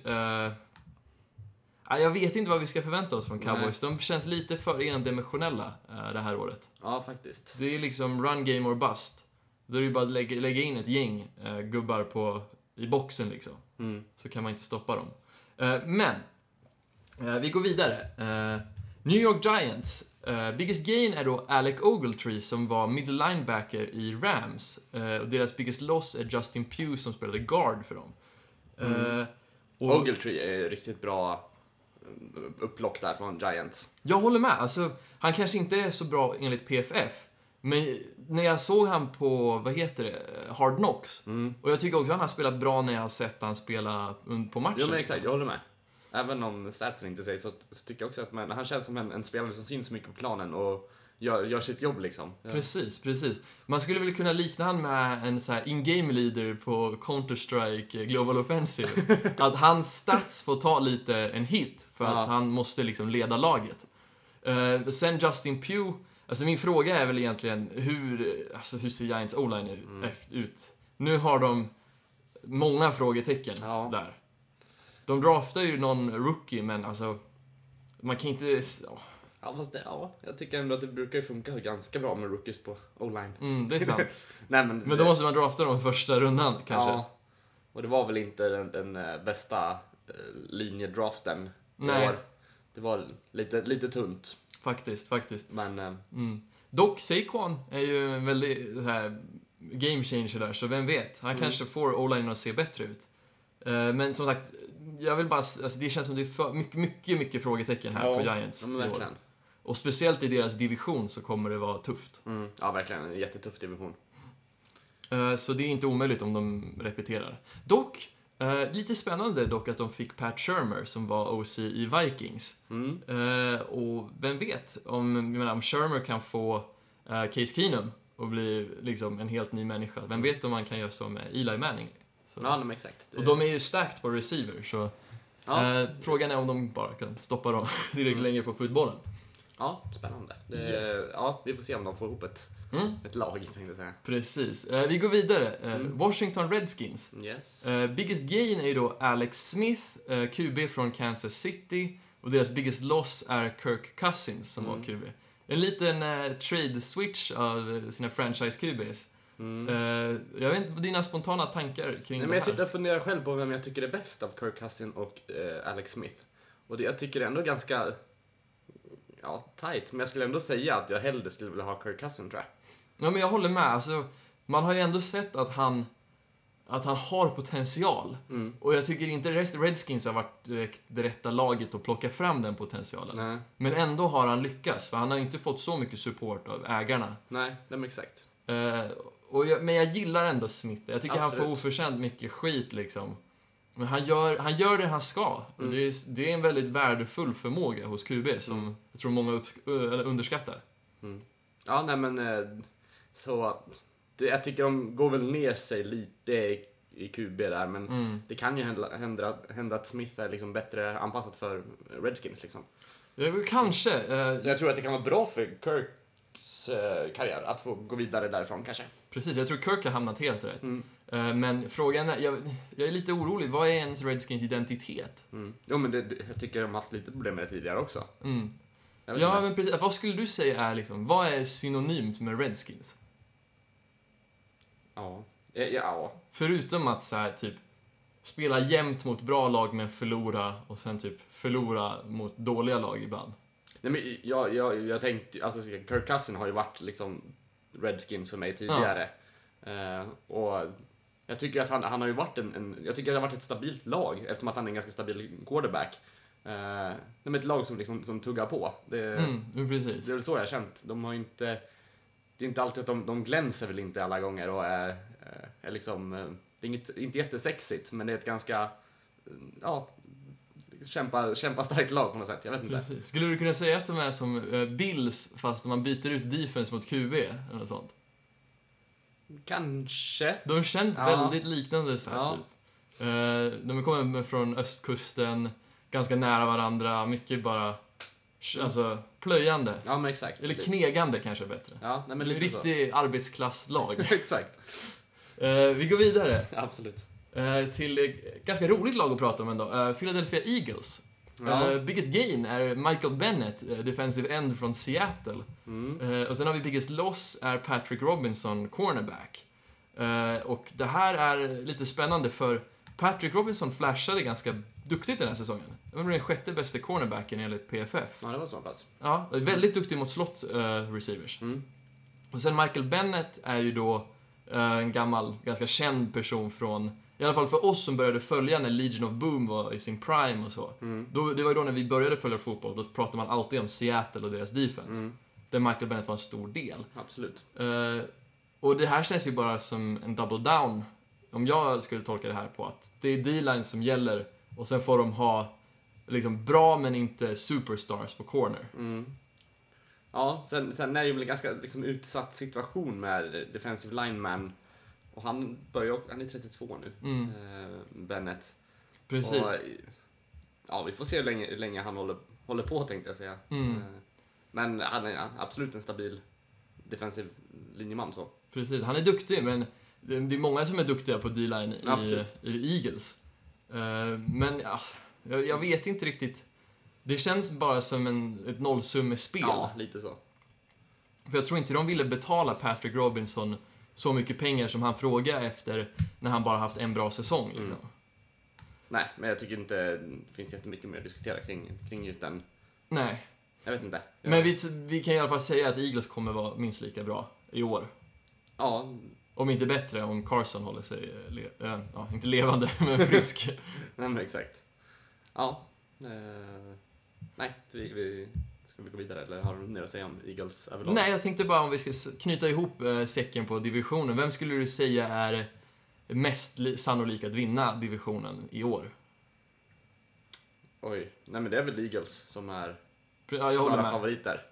Speaker 3: Ja, jag vet inte vad vi ska förvänta oss från Cowboys. De känns lite för endimensionella eh, det här året.
Speaker 4: Ja, faktiskt.
Speaker 3: Det är liksom run game or bust. Då är det ju bara att lägga, lägga in ett gäng eh, gubbar på, i boxen liksom
Speaker 4: Mm.
Speaker 3: så kan man inte stoppa dem. Eh, men, vi går vidare. New York Giants. Biggest gain är då Alec Ogletree som var middle linebacker i Rams. Och deras biggest loss är Justin Pugh som spelade guard för dem. Och
Speaker 4: Ogletree är riktigt bra upplock där från Giants.
Speaker 3: jag håller med. Alltså, han kanske inte är så bra enligt PFF. Men när jag såg han på, vad heter det, Hard Knocks.
Speaker 4: Mm.
Speaker 3: Och jag tycker också att han har spelat bra när jag har sett han spela på matchen.
Speaker 4: Jo men
Speaker 3: liksom.
Speaker 4: exakt, jag håller med. Även om statsen inte säger så, så tycker jag också att man, han känns som en, en spelare som syns mycket på planen och gör, gör sitt jobb liksom.
Speaker 3: Precis, precis. Man skulle väl kunna likna han med en så här in-game leader på Counter-Strike eh, Global Offensive. [LAUGHS] att hans stats får ta lite en hit för
Speaker 4: Ja.
Speaker 3: att han måste liksom leda laget. Eh, sen Justin Pugh, alltså min fråga är väl egentligen hur, alltså hur ser Giants O-line ut-
Speaker 4: Mm.
Speaker 3: ut? Nu har de många frågetecken
Speaker 4: Ja.
Speaker 3: där. De draftar ju någon rookie, men alltså man kan inte... ja,
Speaker 4: Ja, fast det, ja, jag tycker ändå att det brukar funka ganska bra med rookies på o-line.
Speaker 3: Mm, det är sant. [LAUGHS]
Speaker 4: Nej, men,
Speaker 3: Men då måste man drafta dem första rundan kanske.
Speaker 4: Ja, och det var väl inte den, den eh, bästa eh, linjedraften i
Speaker 3: Nej.
Speaker 4: år. Det var lite, lite tunt,
Speaker 3: Faktiskt, faktiskt.
Speaker 4: men eh,
Speaker 3: Mm. Dock, Saquon är ju en väldigt här, game changer där, så vem vet? Han
Speaker 4: Mm.
Speaker 3: kanske får o-linen att se bättre ut. Men som sagt, jag vill bara, alltså det känns som det är för, mycket, mycket, mycket frågetecken här
Speaker 4: Ja,
Speaker 3: på Giants
Speaker 4: ja, men
Speaker 3: i
Speaker 4: verkligen.
Speaker 3: Och speciellt i deras division så kommer det vara tufft.
Speaker 4: Mm. Ja, verkligen. En jättetuff division.
Speaker 3: Eh, Så det är inte omöjligt om de repeterar. Dock, eh, lite spännande dock att de fick Pat Shermer som var OC i Vikings.
Speaker 4: Mm.
Speaker 3: Eh, och vem vet, om, jag menar, om Shermer kan få Case Keenum och bli liksom en helt ny människa. Vem vet om man kan göra så med Eli Manning? Så.
Speaker 4: Ja, men exakt. Det-
Speaker 3: Och de är ju stacked på receiver, så
Speaker 4: ja.
Speaker 3: frågan är om de bara kan stoppa dem [LAUGHS] direkt längre på fotbollen.
Speaker 4: Ja, spännande. Det,
Speaker 3: Yes.
Speaker 4: Ja, vi får se om de får ihop ett,
Speaker 3: Mm,
Speaker 4: ett lag, tänkte jag säga.
Speaker 3: precis. Eh, vi går vidare. Eh,
Speaker 4: Mm.
Speaker 3: Washington Redskins.
Speaker 4: Yes.
Speaker 3: Eh, biggest gain är ju då Alex Smith, eh, QB från Kansas City. Och deras biggest loss är Kirk Cousins som
Speaker 4: Mm.
Speaker 3: var QB. En liten eh, trade switch av sina franchise QBs.
Speaker 4: Mm.
Speaker 3: Eh, jag vet inte dina spontana tankar kring
Speaker 4: Nej,
Speaker 3: det
Speaker 4: men jag
Speaker 3: här.
Speaker 4: sitter och funderar själv på vem jag tycker är bäst av Kirk Cousin och eh, Alex Smith. Och det, jag tycker det är ändå ganska ja, tight, men jag skulle ändå säga att jag hellre skulle vilja ha Kirk Cousin tror jag.
Speaker 3: Ja, men jag håller med. Alltså, man har ju ändå sett att han, att han har potential.
Speaker 4: Mm.
Speaker 3: Och jag tycker inte Redskins har varit direkt det rätta laget att plocka fram den potentialen.
Speaker 4: Nej,
Speaker 3: Men ändå har han lyckats, för han har inte fått så mycket support av ägarna.
Speaker 4: nej, men exakt.
Speaker 3: Och jag, men jag gillar ändå Smith. Jag tycker han får
Speaker 4: Absolut.
Speaker 3: oförtjänt mycket skit liksom. Men han gör, han gör det han ska.
Speaker 4: Mm.
Speaker 3: Det, är, det är en väldigt värdefull förmåga hos QB som
Speaker 4: Mm.
Speaker 3: jag tror många upp, underskattar.
Speaker 4: Ja, nej men eh, så det, jag tycker de går väl ner sig lite i, i QB där, men
Speaker 3: Mm.
Speaker 4: det kan ju hända, hända, hända att Smith är liksom bättre anpassad för Redskins liksom.
Speaker 3: Ja, kanske. eh,
Speaker 4: Så jag tror att det kan vara bra för Kirks eh, karriär att få gå vidare därifrån kanske.
Speaker 3: precis, jag tror Kirk har hamnat helt rätt.
Speaker 4: Mm.
Speaker 3: Eh, men frågan är, jag, jag är lite orolig. Vad är ens Redskins identitet?
Speaker 4: Mm. Jo men det, det, jag tycker de har haft lite problem med det tidigare också.
Speaker 3: Mm. Ja,
Speaker 4: inte.
Speaker 3: men precis. Vad skulle du säga är liksom, vad är synonymt med Redskins?
Speaker 4: Ja. Ja, ja.
Speaker 3: Förutom att så här, typ spela jämnt mot bra lag men förlora och sen typ förlora mot dåliga lag ibland.
Speaker 4: Nej, men jag, jag, jag tänkte, alltså Kirk Cousin har ju varit liksom Redskins för mig tidigare. Eh, och jag tycker att han, han har ju varit en, en, jag tycker att det har varit ett stabilt lag eftersom att han är en ganska stabil quarterback. Eh, nej, men ett lag som liksom som tuggar på. Det,
Speaker 3: Mm, precis.
Speaker 4: det är väl så jag har känt. De har inte, det är inte alltid att de, de glänser väl inte alla gånger och är, eh, är liksom, eh, det är inget, inte jättesexigt men det är ett ganska, ja, kämpa, kämpa starkt lag på något sätt. Jag vet inte.
Speaker 3: precis. Skulle du kunna säga att de är som eh, Bills fast man byter ut defense mot QB eller något sånt?
Speaker 4: Kanske.
Speaker 3: De känns
Speaker 4: Ja.
Speaker 3: väldigt liknande så här,
Speaker 4: Ja.
Speaker 3: typ. Eh, de kommer från östkusten, ganska nära varandra, mycket bara alltså, plöjande.
Speaker 4: Ja.
Speaker 3: Eller knegande kanske är bättre.
Speaker 4: Ja, nej, men lite så.
Speaker 3: riktig arbetsklasslag. [LAUGHS]
Speaker 4: exakt.
Speaker 3: Eh, vi går vidare [LAUGHS]
Speaker 4: Absolut.
Speaker 3: eh, till ett ganska roligt lag att prata om ändå. Philadelphia Eagles.
Speaker 4: Ja.
Speaker 3: Eh, biggest gain är Michael Bennett, eh, defensive end från Seattle.
Speaker 4: Mm.
Speaker 3: Eh, och sen har vi biggest loss är Patrick Robinson, cornerback. Eh, och det här är lite spännande för Patrick Robinson flashade ganska duktigt den här säsongen. Han var den sjätte bästa cornerbacken enligt PFF.
Speaker 4: Ja, det var så pass.
Speaker 3: Ja, väldigt duktig mot slott receivers.
Speaker 4: Mm.
Speaker 3: Och sen Michael Bennett är ju då en gammal, ganska känd person från, i alla fall för oss som började följa när Legion of Boom var i sin prime och så.
Speaker 4: Mm.
Speaker 3: Då, det var ju då när vi började följa fotboll, då pratade man alltid om Seattle och deras defense.
Speaker 4: Mm.
Speaker 3: Där Michael Bennett var en stor del.
Speaker 4: Absolut.
Speaker 3: Eh, och det här känns ju bara som en double down, om jag skulle tolka det här på att det är D-line som gäller och sen får de ha liksom bra men inte superstars på corner.
Speaker 4: Mm. Ja, sen, sen är det ju en ganska liksom, utsatt situation med defensive lineman. Och han börjar han är 32 nu,
Speaker 3: Mm.
Speaker 4: eh, Bennett.
Speaker 3: Precis.
Speaker 4: Och, eh, ja, vi får se hur länge, hur länge han håller, håller på tänkte jag säga.
Speaker 3: Mm.
Speaker 4: Eh, Men han är absolut en stabil defensiv linjeman så.
Speaker 3: Precis, han är duktig men det det är många som är duktiga på D-line i,
Speaker 4: Absolut.
Speaker 3: i Eagles. Eh, men ja, jag, jag vet inte riktigt. Det känns bara som en, ett nollsummespel.
Speaker 4: Ja, lite så.
Speaker 3: För jag tror inte de ville betala Patrick Robinson så mycket pengar som han frågade efter när han bara haft en bra säsong. Liksom.
Speaker 4: Mm. Nej, men jag tycker inte det finns jättemycket mer att diskutera kring, kring just den.
Speaker 3: Nej,
Speaker 4: Jag vet inte. Jag,
Speaker 3: men vi, vi kan i alla fall säga att Eagles kommer vara minst lika bra i år.
Speaker 4: Ja,
Speaker 3: Om inte bättre om Carson håller sig, le, eh, ja, inte levande, [LAUGHS] men frisk. [LAUGHS]
Speaker 4: nej men exakt. Ja. Eh, nej, vi, vi Ska vi gå vidare eller har du mer att säga om Eagles överlag?
Speaker 3: Nej, jag tänkte bara om vi ska knyta ihop eh, säcken på divisionen. Vem skulle du säga är mest li- sannolik att vinna divisionen i år?
Speaker 4: Oj, nej men det är väl Eagles som är
Speaker 3: Ja, jag
Speaker 4: klara favoriter.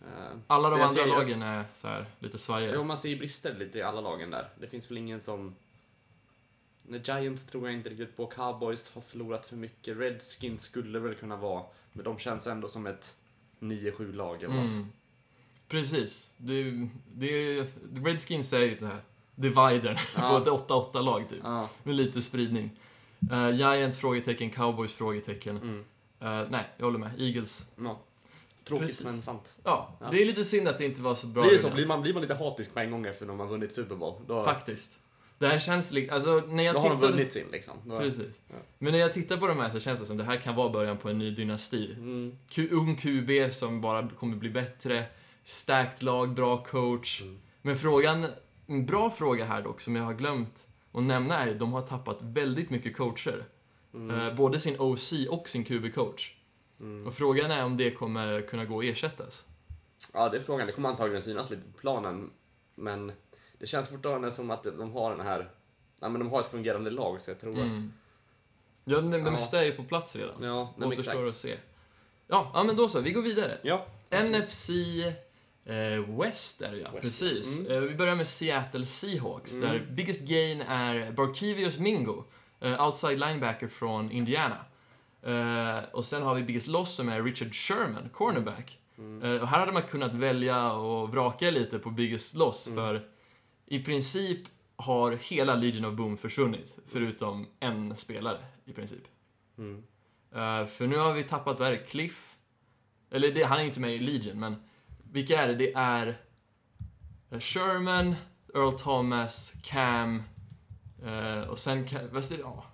Speaker 4: Eh,
Speaker 3: Alla de andra lagen är så här lite svajiga.
Speaker 4: Jo, man ser ju brister lite i alla lagen där. Det finns väl ingen som... Nej, Giants tror jag inte riktigt på. Cowboys har förlorat för mycket. Redskins skulle väl kunna vara, men de känns ändå som ett 9-7 lag eller något.
Speaker 3: Mm. Precis. Det, det, Redskins är ju den här dividern
Speaker 4: Ja.
Speaker 3: på ett 8-8-lag typ.
Speaker 4: Ja,
Speaker 3: Med lite spridning. Eh, Giants frågetecken, Cowboys frågetecken.
Speaker 4: mm.
Speaker 3: Eh, nej, jag håller med. Eagles.
Speaker 4: ja. Tråkigt
Speaker 3: Precis.
Speaker 4: men sant.
Speaker 3: Ja,
Speaker 4: Ja.
Speaker 3: det är lite synd att det inte var så bra
Speaker 4: det så,
Speaker 3: överens.
Speaker 4: blir, man, blir man lite hatisk på en gång efter när man vunnit Super Bowl, då,
Speaker 3: Faktiskt. Det här känns liksom, alltså när jag
Speaker 4: då har de vunnit sin liksom. Då,
Speaker 3: Precis.
Speaker 4: Ja.
Speaker 3: Men när jag tittar på de här så känns det som det här kan vara början på en ny dynasti.
Speaker 4: Mm,
Speaker 3: Q, ung QB som bara kommer bli bättre. Stacked lag, bra coach.
Speaker 4: Mm.
Speaker 3: Men frågan, en bra fråga här dock som jag har glömt att nämna är att de har tappat väldigt mycket coacher.
Speaker 4: mm,
Speaker 3: Eh, både sin OC och sin QB-coach.
Speaker 4: mm.
Speaker 3: Och frågan är om det kommer kunna gå att ersättas.
Speaker 4: Ja, det är frågan. Det kommer antagligen synas lite på planen. Men det känns fortfarande som att de har den här... Ja, men de har ett fungerande lag, så jag tror att...
Speaker 3: Mm. Ja, det, det
Speaker 4: Ja.
Speaker 3: mesta är ju på plats redan.
Speaker 4: Ja, nej, men
Speaker 3: Återstår att se. Ja, ja, men då så. Vi går vidare.
Speaker 4: Ja.
Speaker 3: NFC eh, West är det ja,
Speaker 4: West.
Speaker 3: precis.
Speaker 4: Mm.
Speaker 3: Eh, vi börjar med Seattle Seahawks,
Speaker 4: Mm.
Speaker 3: där biggest gain är Barkevius Mingo, eh, outside linebacker från Indiana. Eh, och sen har vi biggest loss som är Richard Sherman, cornerback.
Speaker 4: Mm.
Speaker 3: Eh, och här hade man kunnat välja och vraka lite på biggest loss,
Speaker 4: Mm.
Speaker 3: för i princip har hela Legion of Boom försvunnit, förutom en spelare i princip.
Speaker 4: Mm.
Speaker 3: Eh, för nu har vi tappat, vad är det, Cliff? Eller det, han är ju inte med i Legion, men vilka är det? Det är eh, Sherman, Earl Thomas, Cam eh, och sen, vad är det? Ja.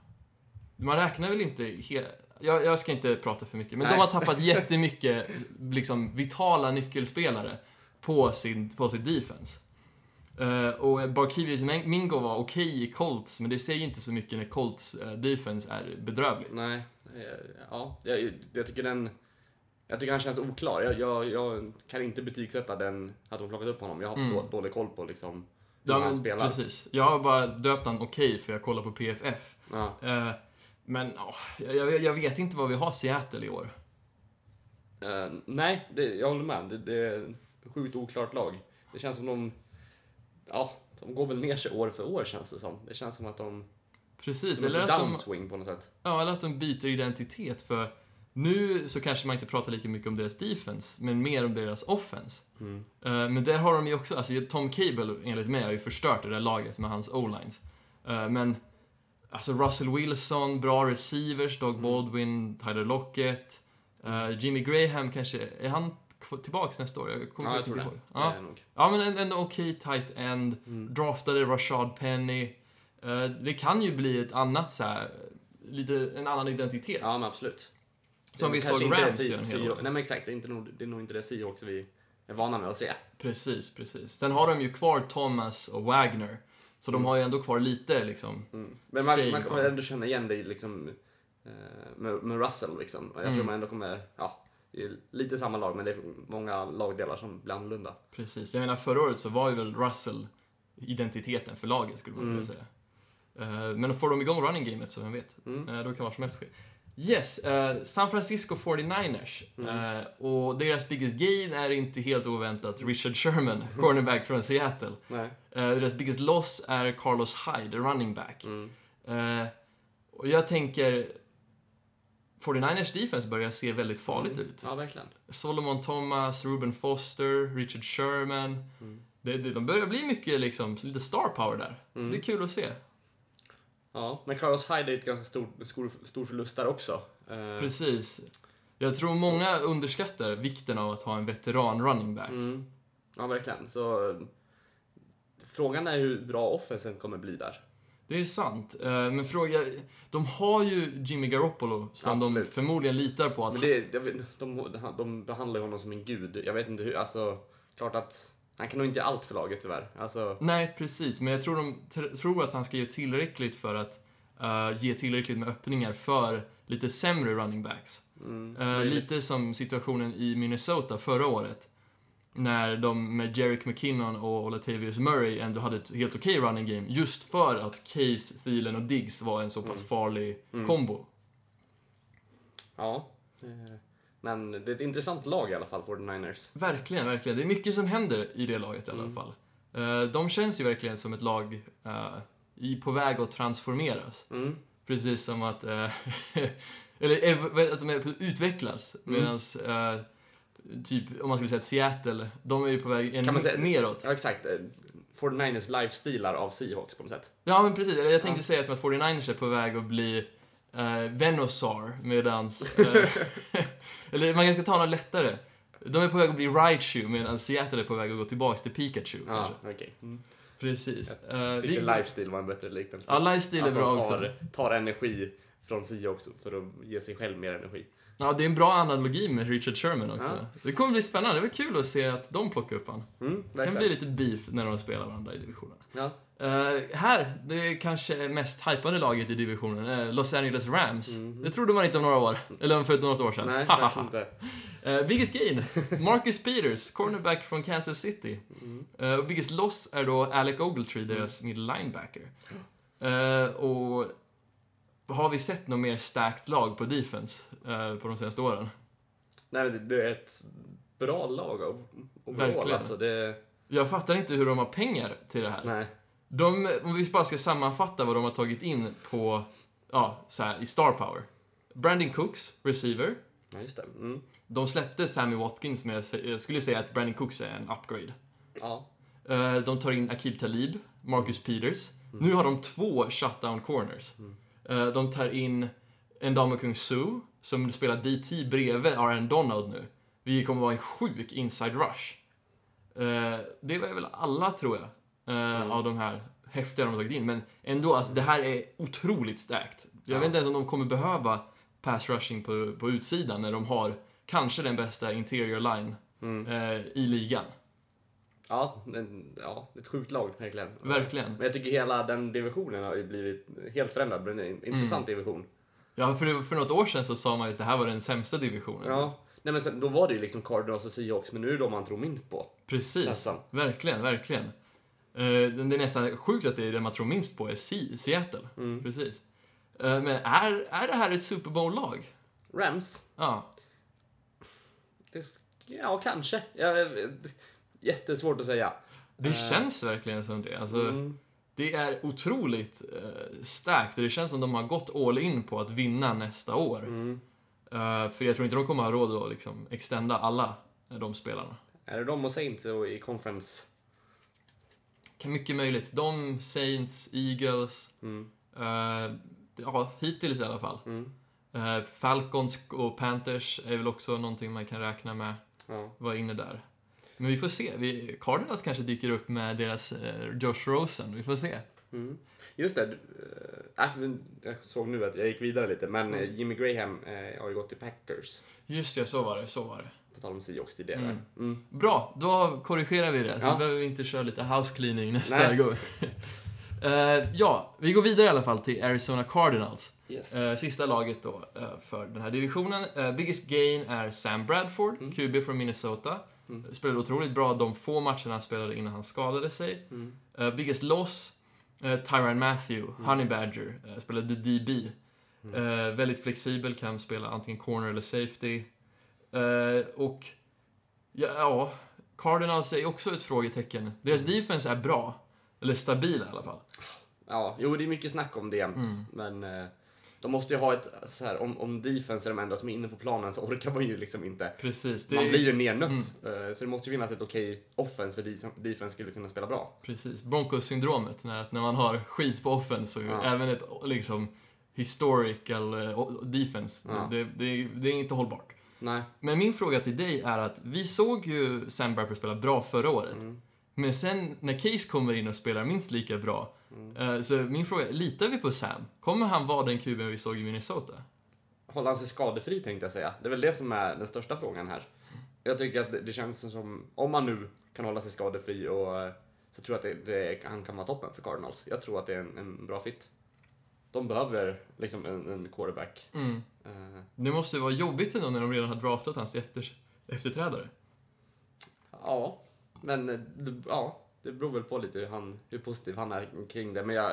Speaker 3: Man räknar väl inte he- jag, jag ska inte prata för mycket, men
Speaker 4: Nej.
Speaker 3: de har tappat [LAUGHS] jättemycket liksom, vitala nyckelspelare på, sin, på sitt defense. Eh, och Barkevius Mingo var okej i Colts, men det säger inte så mycket när Colts eh, defense är bedrövligt.
Speaker 4: Nej, eh, ja, jag, jag tycker den... Jag tycker han känns oklar. Jag, jag, jag kan inte betygsätta den, att de plockat upp honom. Jag har för
Speaker 3: Mm.
Speaker 4: då, dålig koll på liksom hur
Speaker 3: Ja,
Speaker 4: han spelar.
Speaker 3: precis. Jag har bara döpt han okej för jag kollar på PFF.
Speaker 4: Ja.
Speaker 3: Eh, men åh, jag, jag, vet inte vad vi har Seattle i år.
Speaker 4: Nej, det, jag håller med. Det, det är ett sjukt oklart lag. Det känns som de... Ja, de går väl ner sig år för år känns det som. Det känns som att de...
Speaker 3: Precis,
Speaker 4: de
Speaker 3: eller att, de,
Speaker 4: downswing på något sätt.
Speaker 3: ja, eller att de byter identitet. För nu så kanske man inte pratar lika mycket om deras defense, men mer om deras offense.
Speaker 4: Mm.
Speaker 3: Eh, men där har de ju också, alltså Tom Cable enligt mig har ju förstört det där laget med hans o-lines. Eh, men alltså Russell Wilson, bra receivers, Doug
Speaker 4: Mm.
Speaker 3: Baldwin, Tyler Lockett, eh, Jimmy Graham kanske, är han tillbaks nästa år? Jag kommer
Speaker 4: Ja, jag tror det.
Speaker 3: ihåg.
Speaker 4: det
Speaker 3: Ja. ja, men en, en okej tight end,
Speaker 4: Mm.
Speaker 3: draftade Rashad Penny. Eh, det kan ju bli ett annat så här, lite, en annan identitet.
Speaker 4: Ja, men absolut.
Speaker 3: Som
Speaker 4: Det
Speaker 3: vi såg Rams göra en hel
Speaker 4: Seahawks-
Speaker 3: år.
Speaker 4: Nej, men exakt. Det är, inte nog, det är nog inte det Seahawks vi är vana med att se.
Speaker 3: Precis, precis. Sen har de ju kvar Thomas och Wagner. Så de har ju ändå kvar lite liksom.
Speaker 4: Mm. Men man, man kommer ändå känna igen dig liksom, eh, med, med Russell. Liksom. Jag
Speaker 3: Mm.
Speaker 4: tror man ändå kommer... Ja, det är lite samma lag, men det är många lagdelar som blir annorlunda.
Speaker 3: Precis. Jag menar förra året så var ju väl Russell identiteten för laget skulle man
Speaker 4: Mm.
Speaker 3: säga. Eh, Men får de igång running gamet så vem vet.
Speaker 4: Mm.
Speaker 3: Eh, Då kan vad som helst ske. Yes, eh, San Francisco 49ers.
Speaker 4: Mm.
Speaker 3: Eh, och deras biggest gain är inte helt oväntat Richard Sherman, [LAUGHS] cornerback från Seattle.
Speaker 4: Nej.
Speaker 3: Eh, deras biggest loss är Carlos Hyde, running back.
Speaker 4: Mm.
Speaker 3: Och jag tänker 49ers defense börjar se väldigt farligt ut.
Speaker 4: Ja, verkligen.
Speaker 3: Solomon Thomas, Ruben Foster, Richard Sherman.
Speaker 4: Mm.
Speaker 3: Det, det, de börjar bli mycket liksom, lite star power där.
Speaker 4: Mm.
Speaker 3: Det är kul att se.
Speaker 4: Ja, men Carlos Hyde är ett ganska stor, stor, stor förlust där också. Eh,
Speaker 3: Precis. Jag tror många underskattar vikten av att ha en veteran running back.
Speaker 4: Mm. Ja, verkligen. Så eh, frågan är hur bra offensen kommer bli där.
Speaker 3: Det är sant. Eh, Men fråga, de har ju Jimmy Garoppolo som de
Speaker 4: Absolut.
Speaker 3: förmodligen litar på att
Speaker 4: Men det, jag vet, de, de behandlar honom som en gud. Jag vet inte hur, alltså, klart att han kan nog inte allt för laget tyvärr. Alltså,
Speaker 3: Nej, precis. Men jag tror de tr- tror att han ska ge tillräckligt för att eh, ge tillräckligt med öppningar för lite sämre running backs.
Speaker 4: Mm, möjligt.
Speaker 3: lite som situationen i Minnesota förra året. När de med Jerick McKinnon och Latavius Murray ändå hade ett helt okej running game. Just för att Case, Thielen och Diggs var en så pass farlig kombo.
Speaker 4: Ja. eh, Men det är ett intressant lag i alla fall, 49ers.
Speaker 3: Verkligen, verkligen. Det är mycket som händer i det laget i alla fall. Eh, de känns ju verkligen som ett lag eh, på väg att transformeras.
Speaker 4: Mm.
Speaker 3: Precis som att, [LAUGHS] eller att de utvecklas. Medans, eh, typ, om man skulle säga att Seattle, de är ju på väg en,
Speaker 4: Kan man säga-
Speaker 3: neråt.
Speaker 4: Ja, exakt. eh, 49ers lifestilar av Seahawks på något sätt.
Speaker 3: Ja, men precis. Eller jag tänkte säga som att 49ers är på väg att bli eh, Venosar, medans... [LAUGHS] Eh, [LAUGHS] eller man kan ta något lättare. De är på väg att bli Raichu, medan Seattle är på väg att gå tillbaka till Pikachu.
Speaker 4: Ja,
Speaker 3: Kanske.
Speaker 4: okej. Mm.
Speaker 3: Precis. Eh,
Speaker 4: Jag
Speaker 3: vi-
Speaker 4: tyckte lifestyle var en bättre liknelse.
Speaker 3: Ja, lifestyle är bra
Speaker 4: tar,
Speaker 3: också.
Speaker 4: tar energi från Seahawks för att ge sig själv mer energi.
Speaker 3: Ja, det är en bra analogi med Richard Sherman också.
Speaker 4: Ja.
Speaker 3: Det kommer bli spännande. Det var kul att se att de plockar upp han.
Speaker 4: Mm,
Speaker 3: Det kan bli lite beef när de spelar varandra i divisionen.
Speaker 4: Ja.
Speaker 3: Eh, här, det kanske mest hypade laget i divisionen, eh, Los Angeles Rams. Det trodde man inte om några år. Eller för något år sedan.
Speaker 4: Nej, [LAUGHS] verkligen inte.
Speaker 3: Eh, biggest gain, Marcus Peters, cornerback från Kansas City.
Speaker 4: Mm.
Speaker 3: Och biggest loss är då Alec Ogletree, deras middle linebacker. Och har vi sett något mer stacked lag på defense eh, på de senaste åren?
Speaker 4: Nej, men det, det är ett bra lag av
Speaker 3: Verkligen.
Speaker 4: alltså. Det,
Speaker 3: Jag fattar inte hur de har pengar till det här.
Speaker 4: nej.
Speaker 3: De, om vi bara ska sammanfatta vad de har tagit in på, ja, så här, i star power. Brandon Cooks, receiver.
Speaker 4: Ja, just det. Mm.
Speaker 3: De släppte Sammy Watkins, men jag skulle säga att Brandon Cooks är en upgrade.
Speaker 4: Ja.
Speaker 3: Eh, De tar in Akib Talib, Marcus Peters. Nu har de två shutdown corners. Eh, De tar in Ndamukong Su, som spelar DT bredvid Aaron Donald nu. Vi kommer vara en sjuk inside rush. Eh, Det var väl alla, tror jag, eh, av de här häftiga de har tagit in. Men ändå, alltså, det här är otroligt starkt. Jag
Speaker 4: Ja.
Speaker 3: vet inte ens om de kommer behöva pass rushing på, på utsidan när de har kanske den bästa interior line eh, i ligan.
Speaker 4: Ja, men, ja, ett sjukt lag verkligen.
Speaker 3: Verkligen.
Speaker 4: Men jag tycker hela den divisionen har ju blivit helt förändrad. Men en intressant division.
Speaker 3: Ja, för, för något år sedan så sa man ju att det här var den sämsta divisionen.
Speaker 4: Ja. Nej men sen, då var det ju liksom Cardinals och Seahawks, men nu är det de man tror minst på.
Speaker 3: Precis.
Speaker 4: Som.
Speaker 3: Verkligen, verkligen. Eh, det är nästan sjukt att det är det man tror minst på är Se- Seattle.
Speaker 4: Mm.
Speaker 3: Precis. Eh, men är, är det här ett Super Bowl-lag?
Speaker 4: Rams?
Speaker 3: Ja.
Speaker 4: Det, ja, kanske. Ja, jättesvårt att säga.
Speaker 3: Det känns verkligen som det. Alltså,
Speaker 4: Mm.
Speaker 3: Det är otroligt uh, starkt och det känns som de har gått all in på att vinna nästa år.
Speaker 4: Mm.
Speaker 3: Eh, för jag tror inte de kommer ha råd att liksom extenda alla eh, de spelarna.
Speaker 4: Är det de och Saints i conference?
Speaker 3: Kan mycket möjligt. De, Saints, Eagles.
Speaker 4: Mm.
Speaker 3: eh, ja, hittills i alla fall.
Speaker 4: Mm.
Speaker 3: Eh, Falcons och Panthers är väl också någonting man kan räkna med
Speaker 4: Ja.
Speaker 3: var inne där. Men vi får se. Vi, Cardinals kanske dyker upp med deras eh, Josh Rosen. Vi får se.
Speaker 4: Mm. Just det. du- Äh, jag såg nu att jag gick vidare lite, men eh, Jimmy Graham eh, har ju gått till Packers.
Speaker 3: Just det, så var det. Så var det.
Speaker 4: På tal om Seahawks tidigare.
Speaker 3: Mm.
Speaker 4: Mm.
Speaker 3: Bra, då korrigerar vi det. Så
Speaker 4: Ja.
Speaker 3: behöver vi inte köra lite house cleaning nästa
Speaker 4: Nej.
Speaker 3: gång. [LAUGHS] Eh, ja, vi går vidare i alla fall till Arizona Cardinals.
Speaker 4: Yes.
Speaker 3: Eh, sista laget då eh, för den här divisionen. Eh, biggest gain är Sam Bradford,
Speaker 4: Mm.
Speaker 3: QB från Minnesota. Spelade otroligt bra de få matcherna han spelade innan han skadade sig.
Speaker 4: Mm.
Speaker 3: Eh, biggest loss, uh, Tyrann Matthew, Honey Badger, eh, spelade DB.
Speaker 4: Mm.
Speaker 3: Eh, väldigt flexibel, kan spela antingen corner eller safety. Eh, och ja, ja, Cardinals är också ett frågetecken. Deras
Speaker 4: Mm.
Speaker 3: defense är bra. Eller stabil i alla fall.
Speaker 4: Ja, jo det är mycket snack om det jämt.
Speaker 3: Mm.
Speaker 4: Men eh, de måste ju ha ett, så här, om, om defense är de enda som är inne på planen så orkar man ju liksom inte.
Speaker 3: Precis. Det
Speaker 4: Man
Speaker 3: är-
Speaker 4: blir ju nernött.
Speaker 3: Mm.
Speaker 4: Eh, Så det måste ju finnas ett okej offense för de- defense skulle kunna spela bra.
Speaker 3: Precis, Broncos-syndromet. När, när man har skit på offense och
Speaker 4: Ja.
Speaker 3: även ett liksom historical eh, defense.
Speaker 4: Ja.
Speaker 3: Det, det, det är inte hållbart.
Speaker 4: Nej.
Speaker 3: Men min fråga till dig är att vi såg ju Sam Bradford spela bra förra året.
Speaker 4: Mm.
Speaker 3: Men sen när Case kommer in och spelar minst lika bra.
Speaker 4: Mm.
Speaker 3: eh, Så min fråga är, litar vi på Sam? Kommer han vara den kuben vi såg i Minnesota?
Speaker 4: Håller han sig skadefri tänkte jag säga. Det är väl det som är den största frågan här. Jag tycker att det, känns som, om man nu kan hålla sig skadefri och eh, så tror jag att det, det, han kan vara toppen för Cardinals. Jag tror att det är en, en bra fit. de behöver liksom en, en quarterback.
Speaker 3: Mm.
Speaker 4: Eh,
Speaker 3: Det måste vara jobbigt ändå när de redan har draftat hans efter, efterträdare.
Speaker 4: ja, men ja, det beror väl på lite hur, han, hur positiv han är kring det. Men jag,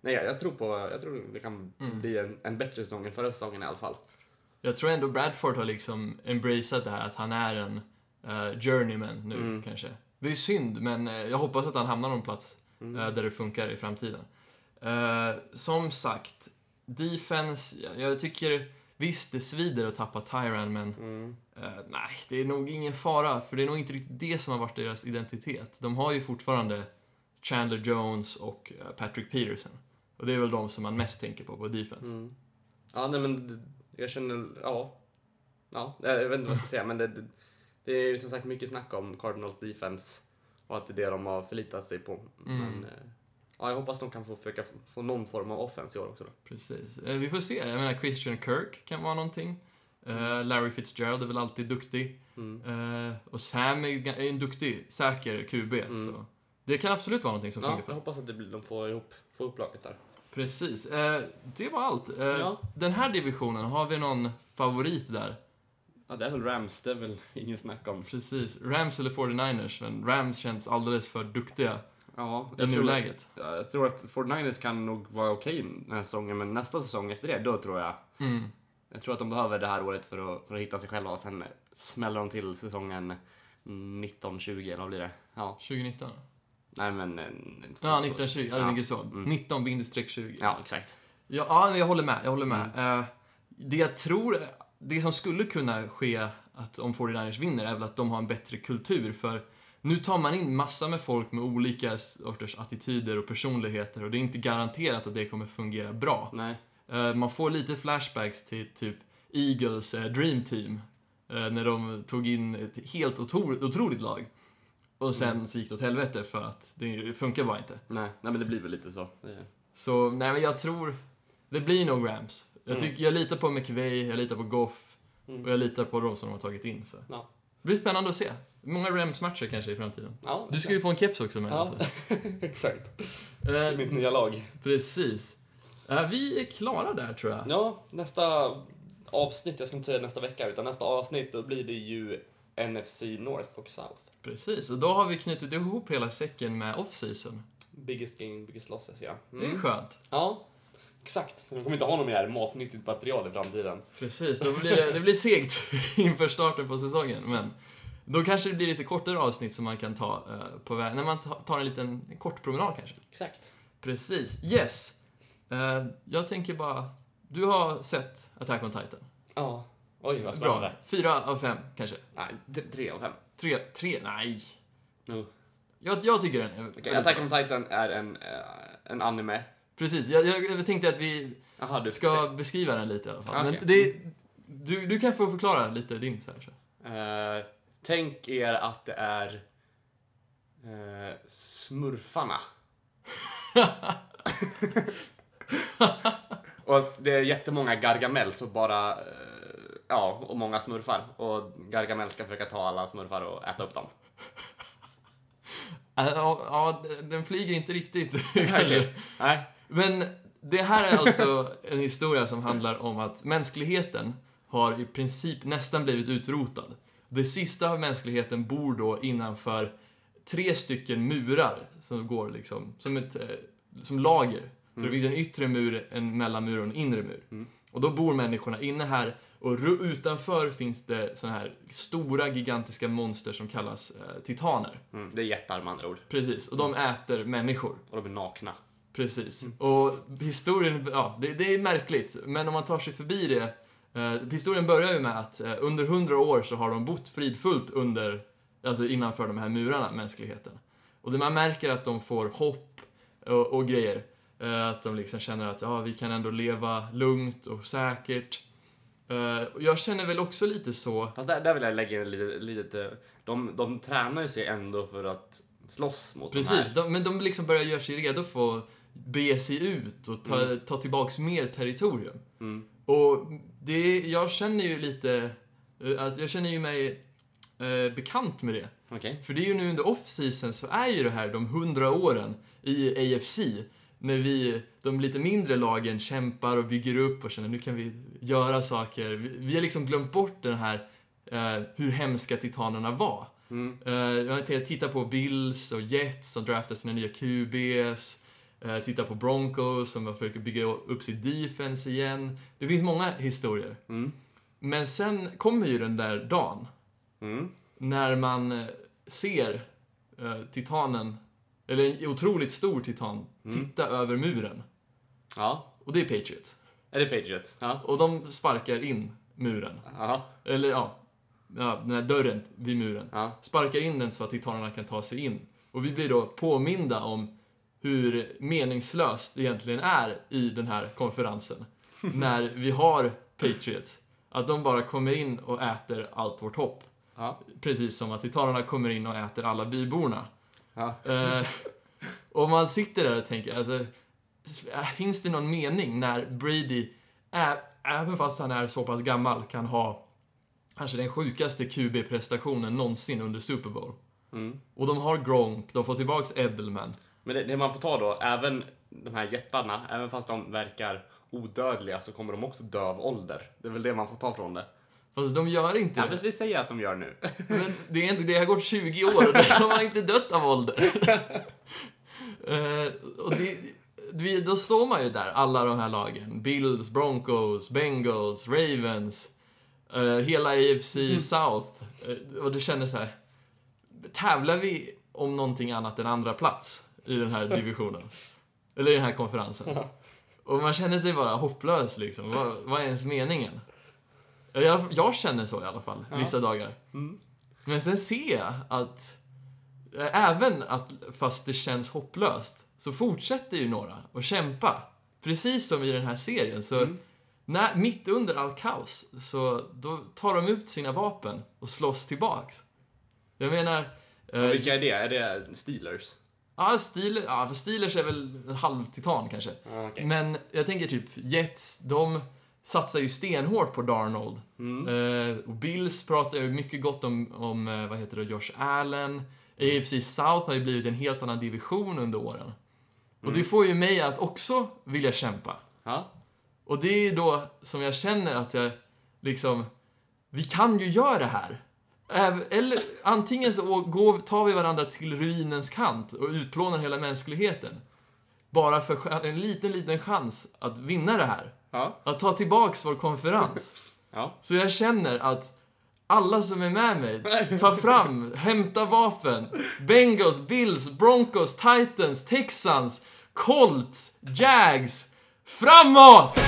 Speaker 4: nej, jag, jag tror på, jag tror det kan
Speaker 3: Mm.
Speaker 4: bli en, en bättre säsong än förra säsongen i alla fall.
Speaker 3: Jag tror ändå Bradford har liksom embraceat det här att han är en eh, journeyman nu
Speaker 4: Mm.
Speaker 3: kanske. Det är synd, men eh, jag hoppas att han hamnar någon plats
Speaker 4: Mm.
Speaker 3: eh, där det funkar i framtiden. Eh, som sagt, defense, ja, jag tycker visst det svider att tappa Tyran, men
Speaker 4: Mm.
Speaker 3: eh, nej, det är nog ingen fara, för det är nog inte riktigt det som har varit deras identitet. De har ju fortfarande Chandler Jones och eh, Patrick Peterson. Och det är väl de som man mest tänker på på defense.
Speaker 4: Mm. Ja, nej men jag känner, ja. Ja, jag vet inte vad jag ska säga, men det, det, det är ju som sagt mycket snack om Cardinals defense och att det är det de har förlitat sig på.
Speaker 3: Mm.
Speaker 4: Men eh, ja, jag hoppas de kan få försöka få någon form av offense i år också. Då.
Speaker 3: Precis. Eh, Vi får se. Jag menar, Christian Kirk kan vara någonting. Eh, Larry Fitzgerald är väl alltid duktig.
Speaker 4: Mm.
Speaker 3: Eh, och Sam är en duktig, säker QB.
Speaker 4: Mm.
Speaker 3: Så det kan absolut vara någonting som
Speaker 4: Ja,
Speaker 3: funkar
Speaker 4: jag hoppas att det blir, de får ihop, får ihop laget där.
Speaker 3: Precis. Det var allt.
Speaker 4: Ja.
Speaker 3: Den här divisionen, har vi någon favorit där?
Speaker 4: Ja, det är väl Rams, det är väl [LAUGHS] ingen snack om.
Speaker 3: Precis. Rams eller 49ers? Men Rams känns alldeles för duktiga
Speaker 4: Ja,
Speaker 3: i
Speaker 4: jag tror,
Speaker 3: nuläget.
Speaker 4: ja, jag tror att 49ers kan nog vara okej den här säsongen, men nästa säsong efter det, då tror jag
Speaker 3: Mm.
Speaker 4: Jag tror att de behöver det här året för att, för att hitta sig själva och sen smäller de till säsongen 19-20 eller vad blir det? Ja,
Speaker 3: 2019?
Speaker 4: nej men... eh,
Speaker 3: Ja, 1920. Ja, det
Speaker 4: Ja.
Speaker 3: ligger så.
Speaker 4: Mm.
Speaker 3: 19-20.
Speaker 4: Ja, exakt.
Speaker 3: Ja, ja, jag håller med. Jag håller med.
Speaker 4: Mm.
Speaker 3: Eh, det jag tror, det som skulle kunna ske att om 49ers vinner är väl att de har en bättre kultur. För nu tar man in massa med folk med olika sorters attityder och personligheter och det är inte garanterat att det kommer fungera bra.
Speaker 4: Nej.
Speaker 3: Eh, man får lite flashbacks till typ Eagles eh, Dream Team. eh, när de tog in ett helt otroligt, otroligt lag. Och sen
Speaker 4: Mm.
Speaker 3: så gick det åt helvete för att det funkar bara inte.
Speaker 4: Nej, nej men det blir väl lite så. Det-
Speaker 3: Så nej, men jag tror det blir nog Rams. Jag,
Speaker 4: Mm.
Speaker 3: tycker, jag litar på McVay, jag litar på Goff
Speaker 4: Mm.
Speaker 3: och jag litar på dem som de har tagit in. Så.
Speaker 4: Ja.
Speaker 3: Det blir spännande att se. Många Rams-matcher kanske i framtiden.
Speaker 4: Ja,
Speaker 3: Du ska ju få en keps också med.
Speaker 4: Ja,
Speaker 3: Alltså. [LAUGHS]
Speaker 4: exakt. Det är
Speaker 3: Eh,
Speaker 4: mitt nya lag.
Speaker 3: precis. Eh, vi är klara där tror jag.
Speaker 4: Ja, nästa avsnitt, jag ska inte säga nästa vecka, utan nästa avsnitt då blir det ju NFC North och South.
Speaker 3: Precis, och då har vi knutit ihop hela säcken med off-season.
Speaker 4: Biggest game, biggest losses, ja.
Speaker 3: Det är
Speaker 4: Mm.
Speaker 3: skönt.
Speaker 4: Ja, exakt. Vi kommer inte ha något mer matnyttigt material i framtiden.
Speaker 3: Precis, då blir det, det blir segt [LAUGHS] inför starten på säsongen. Men då kanske det blir lite kortare avsnitt som man kan ta eh, på väg, när man ta- tar en liten en kort promenad kanske.
Speaker 4: Exakt.
Speaker 3: Precis, yes. Eh, jag tänker bara, du har sett Attack on Titan.
Speaker 4: Ja. Oj, vad spännande.
Speaker 3: Bra. Fyra av fem kanske.
Speaker 4: Nej, tre av fem.
Speaker 3: Tre, tre, nej.
Speaker 4: No.
Speaker 3: Jag, jag tycker den är
Speaker 4: Okej,
Speaker 3: väldigt
Speaker 4: Attack on Titan är en, eh, en anime.
Speaker 3: Precis, jag, jag, jag tänkte att vi
Speaker 4: Jaha, du
Speaker 3: ska beskriva den lite i alla fall.
Speaker 4: Okej.
Speaker 3: Men det, du, du kan få förklara lite din så här.
Speaker 4: Eh, tänk er att det är eh, smurfarna. [LAUGHS] och det är jättemånga Gargamel så bara, eh, ja, och många smurfar. Och Gargamel ska försöka ta alla smurfar och äta upp dem.
Speaker 3: Ja, den flyger inte riktigt. [LAUGHS]
Speaker 4: Nej.
Speaker 3: Men det här är alltså en historia som handlar om att mänskligheten har i princip nästan blivit utrotad. Det sista av mänskligheten bor då innanför tre stycken murar som går liksom som ett eh, som lager. Så det finns en yttre mur, en mellanmur och en inre mur.
Speaker 4: Mm.
Speaker 3: Och då bor människorna inne här och utanför finns det såna här stora gigantiska monster som kallas eh, titaner.
Speaker 4: Mm, det är jättar med andra ord.
Speaker 3: Precis, och de äter människor.
Speaker 4: Och de är nakna.
Speaker 3: Precis. Och historien, ja, det, det är märkligt, men om man tar sig förbi det. Eh, historien börjar ju med att eh, under hundra år så har de bott fridfullt under, alltså innanför de här murarna, mänskligheten. Och det man märker att de får hopp och, och grejer. Eh, att de liksom känner att ja, vi kan ändå leva lugnt och säkert. Eh, jag känner väl också lite så,
Speaker 4: Fast där, där vill jag lägga in lite, lite de, de tränar ju sig ändå för att slåss mot de
Speaker 3: Precis,
Speaker 4: här.
Speaker 3: de, men de liksom börjar göra sig redo för att bege sig ut och ta, ta tillbaks mer territorium.
Speaker 4: Mm.
Speaker 3: Och det, jag känner ju lite, eh, alltså jag känner ju mig eh, bekant med det.
Speaker 4: Okej.
Speaker 3: För det är ju nu under off-season så är ju det här de hundra åren i AFC när vi, de lite mindre lagen, kämpar och bygger upp och känner nu kan vi göra saker. Vi, vi har liksom glömt bort den här, eh, hur hemska titanerna var.
Speaker 4: Mm.
Speaker 3: Uh, jag tänkte titta på Bills och Jets som draftar sina nya QBs. Uh, titta på Broncos som försöker bygga upp sitt defense igen. Det finns många historier.
Speaker 4: Mm.
Speaker 3: Men sen kommer ju den där dagen
Speaker 4: Mm.
Speaker 3: när man eh, ser eh, titanen, eller en otroligt stor titan, titta över muren.
Speaker 4: Ja.
Speaker 3: Och det är Patriots.
Speaker 4: Är det Patriots? Ja.
Speaker 3: Och de sparkar in muren.
Speaker 4: Ja.
Speaker 3: Eller ja, ja den här dörren vid muren.
Speaker 4: Ja.
Speaker 3: Sparkar in den så att titanerna kan ta sig in. Och vi blir då påminda om hur meningslöst det egentligen är i den här konferensen. [LAUGHS] när vi har Patriots. Att de bara kommer in och äter allt vårt hopp.
Speaker 4: Ja.
Speaker 3: Precis som att titanerna kommer in och äter alla byborna.
Speaker 4: Ja.
Speaker 3: Eh, och man sitter där och tänker, alltså, äh, finns det någon mening när Brady, ä, även fast han är så pass gammal, kan ha kanske den sjukaste QB-prestationen någonsin under Super Bowl?
Speaker 4: Mm.
Speaker 3: Och de har Gronk, de får tillbaks Edelman.
Speaker 4: Men det, det man får ta då, även de här jättarna, även fast de verkar odödliga så kommer de också dö av ålder. Det är väl det man får ta från det.
Speaker 3: Fast de gör inte
Speaker 4: Ja,
Speaker 3: det.
Speaker 4: fast vi säger att de gör nu. [LAUGHS]
Speaker 3: Men det, är inte, det har gått 20 år och de har inte dött av ålder. [LAUGHS] Eh, och det, vi, då står man ju där, alla de här lagen. Bills, Broncos, Bengals, Ravens. eh, hela AFC South. Eh, och det kändes så här. Tävlar vi om någonting annat än andra plats i den här divisionen? Eller i den här konferensen? Och man känner sig bara hopplös liksom. Vad, vad är ens meningen? Jag, jag känner så i alla fall, vissa dagar. Men sen ser jag att även att fast det känns hopplöst så fortsätter ju några att kämpa. Precis som i den här serien. Så när, mitt under all kaos så då tar de ut sina vapen och slåss tillbaks. Jag menar... eh,
Speaker 4: Vilka är det? Är det Steelers?
Speaker 3: Ja, Steelers, ja, för Steelers är väl en halvtitan kanske.
Speaker 4: Ja, okej.
Speaker 3: Men jag tänker typ Jets, de satsar ju stenhårt på Darnold.
Speaker 4: Mm.
Speaker 3: Eh, och Bills pratar ju mycket gott om, om eh, vad heter det, Josh Allen. AFC South har ju blivit en helt annan division under åren. Och
Speaker 4: Mm.
Speaker 3: det får ju mig att också vilja kämpa.
Speaker 4: Ja.
Speaker 3: Och det är då som jag känner att jag liksom, vi kan ju göra det här. Eller antingen så går, tar vi varandra till ruinens kant och utplånar hela mänskligheten. Bara för en liten, liten chans att vinna det här.
Speaker 4: Ja.
Speaker 3: Att ta tillbaks vår konferens. [LAUGHS]
Speaker 4: Ja.
Speaker 3: Så jag känner att alla som är med mig, [LAUGHS] ta fram, hämta vapen. Bengals, Bills, Broncos, Titans, Texans, Colts, Jags. Framåt!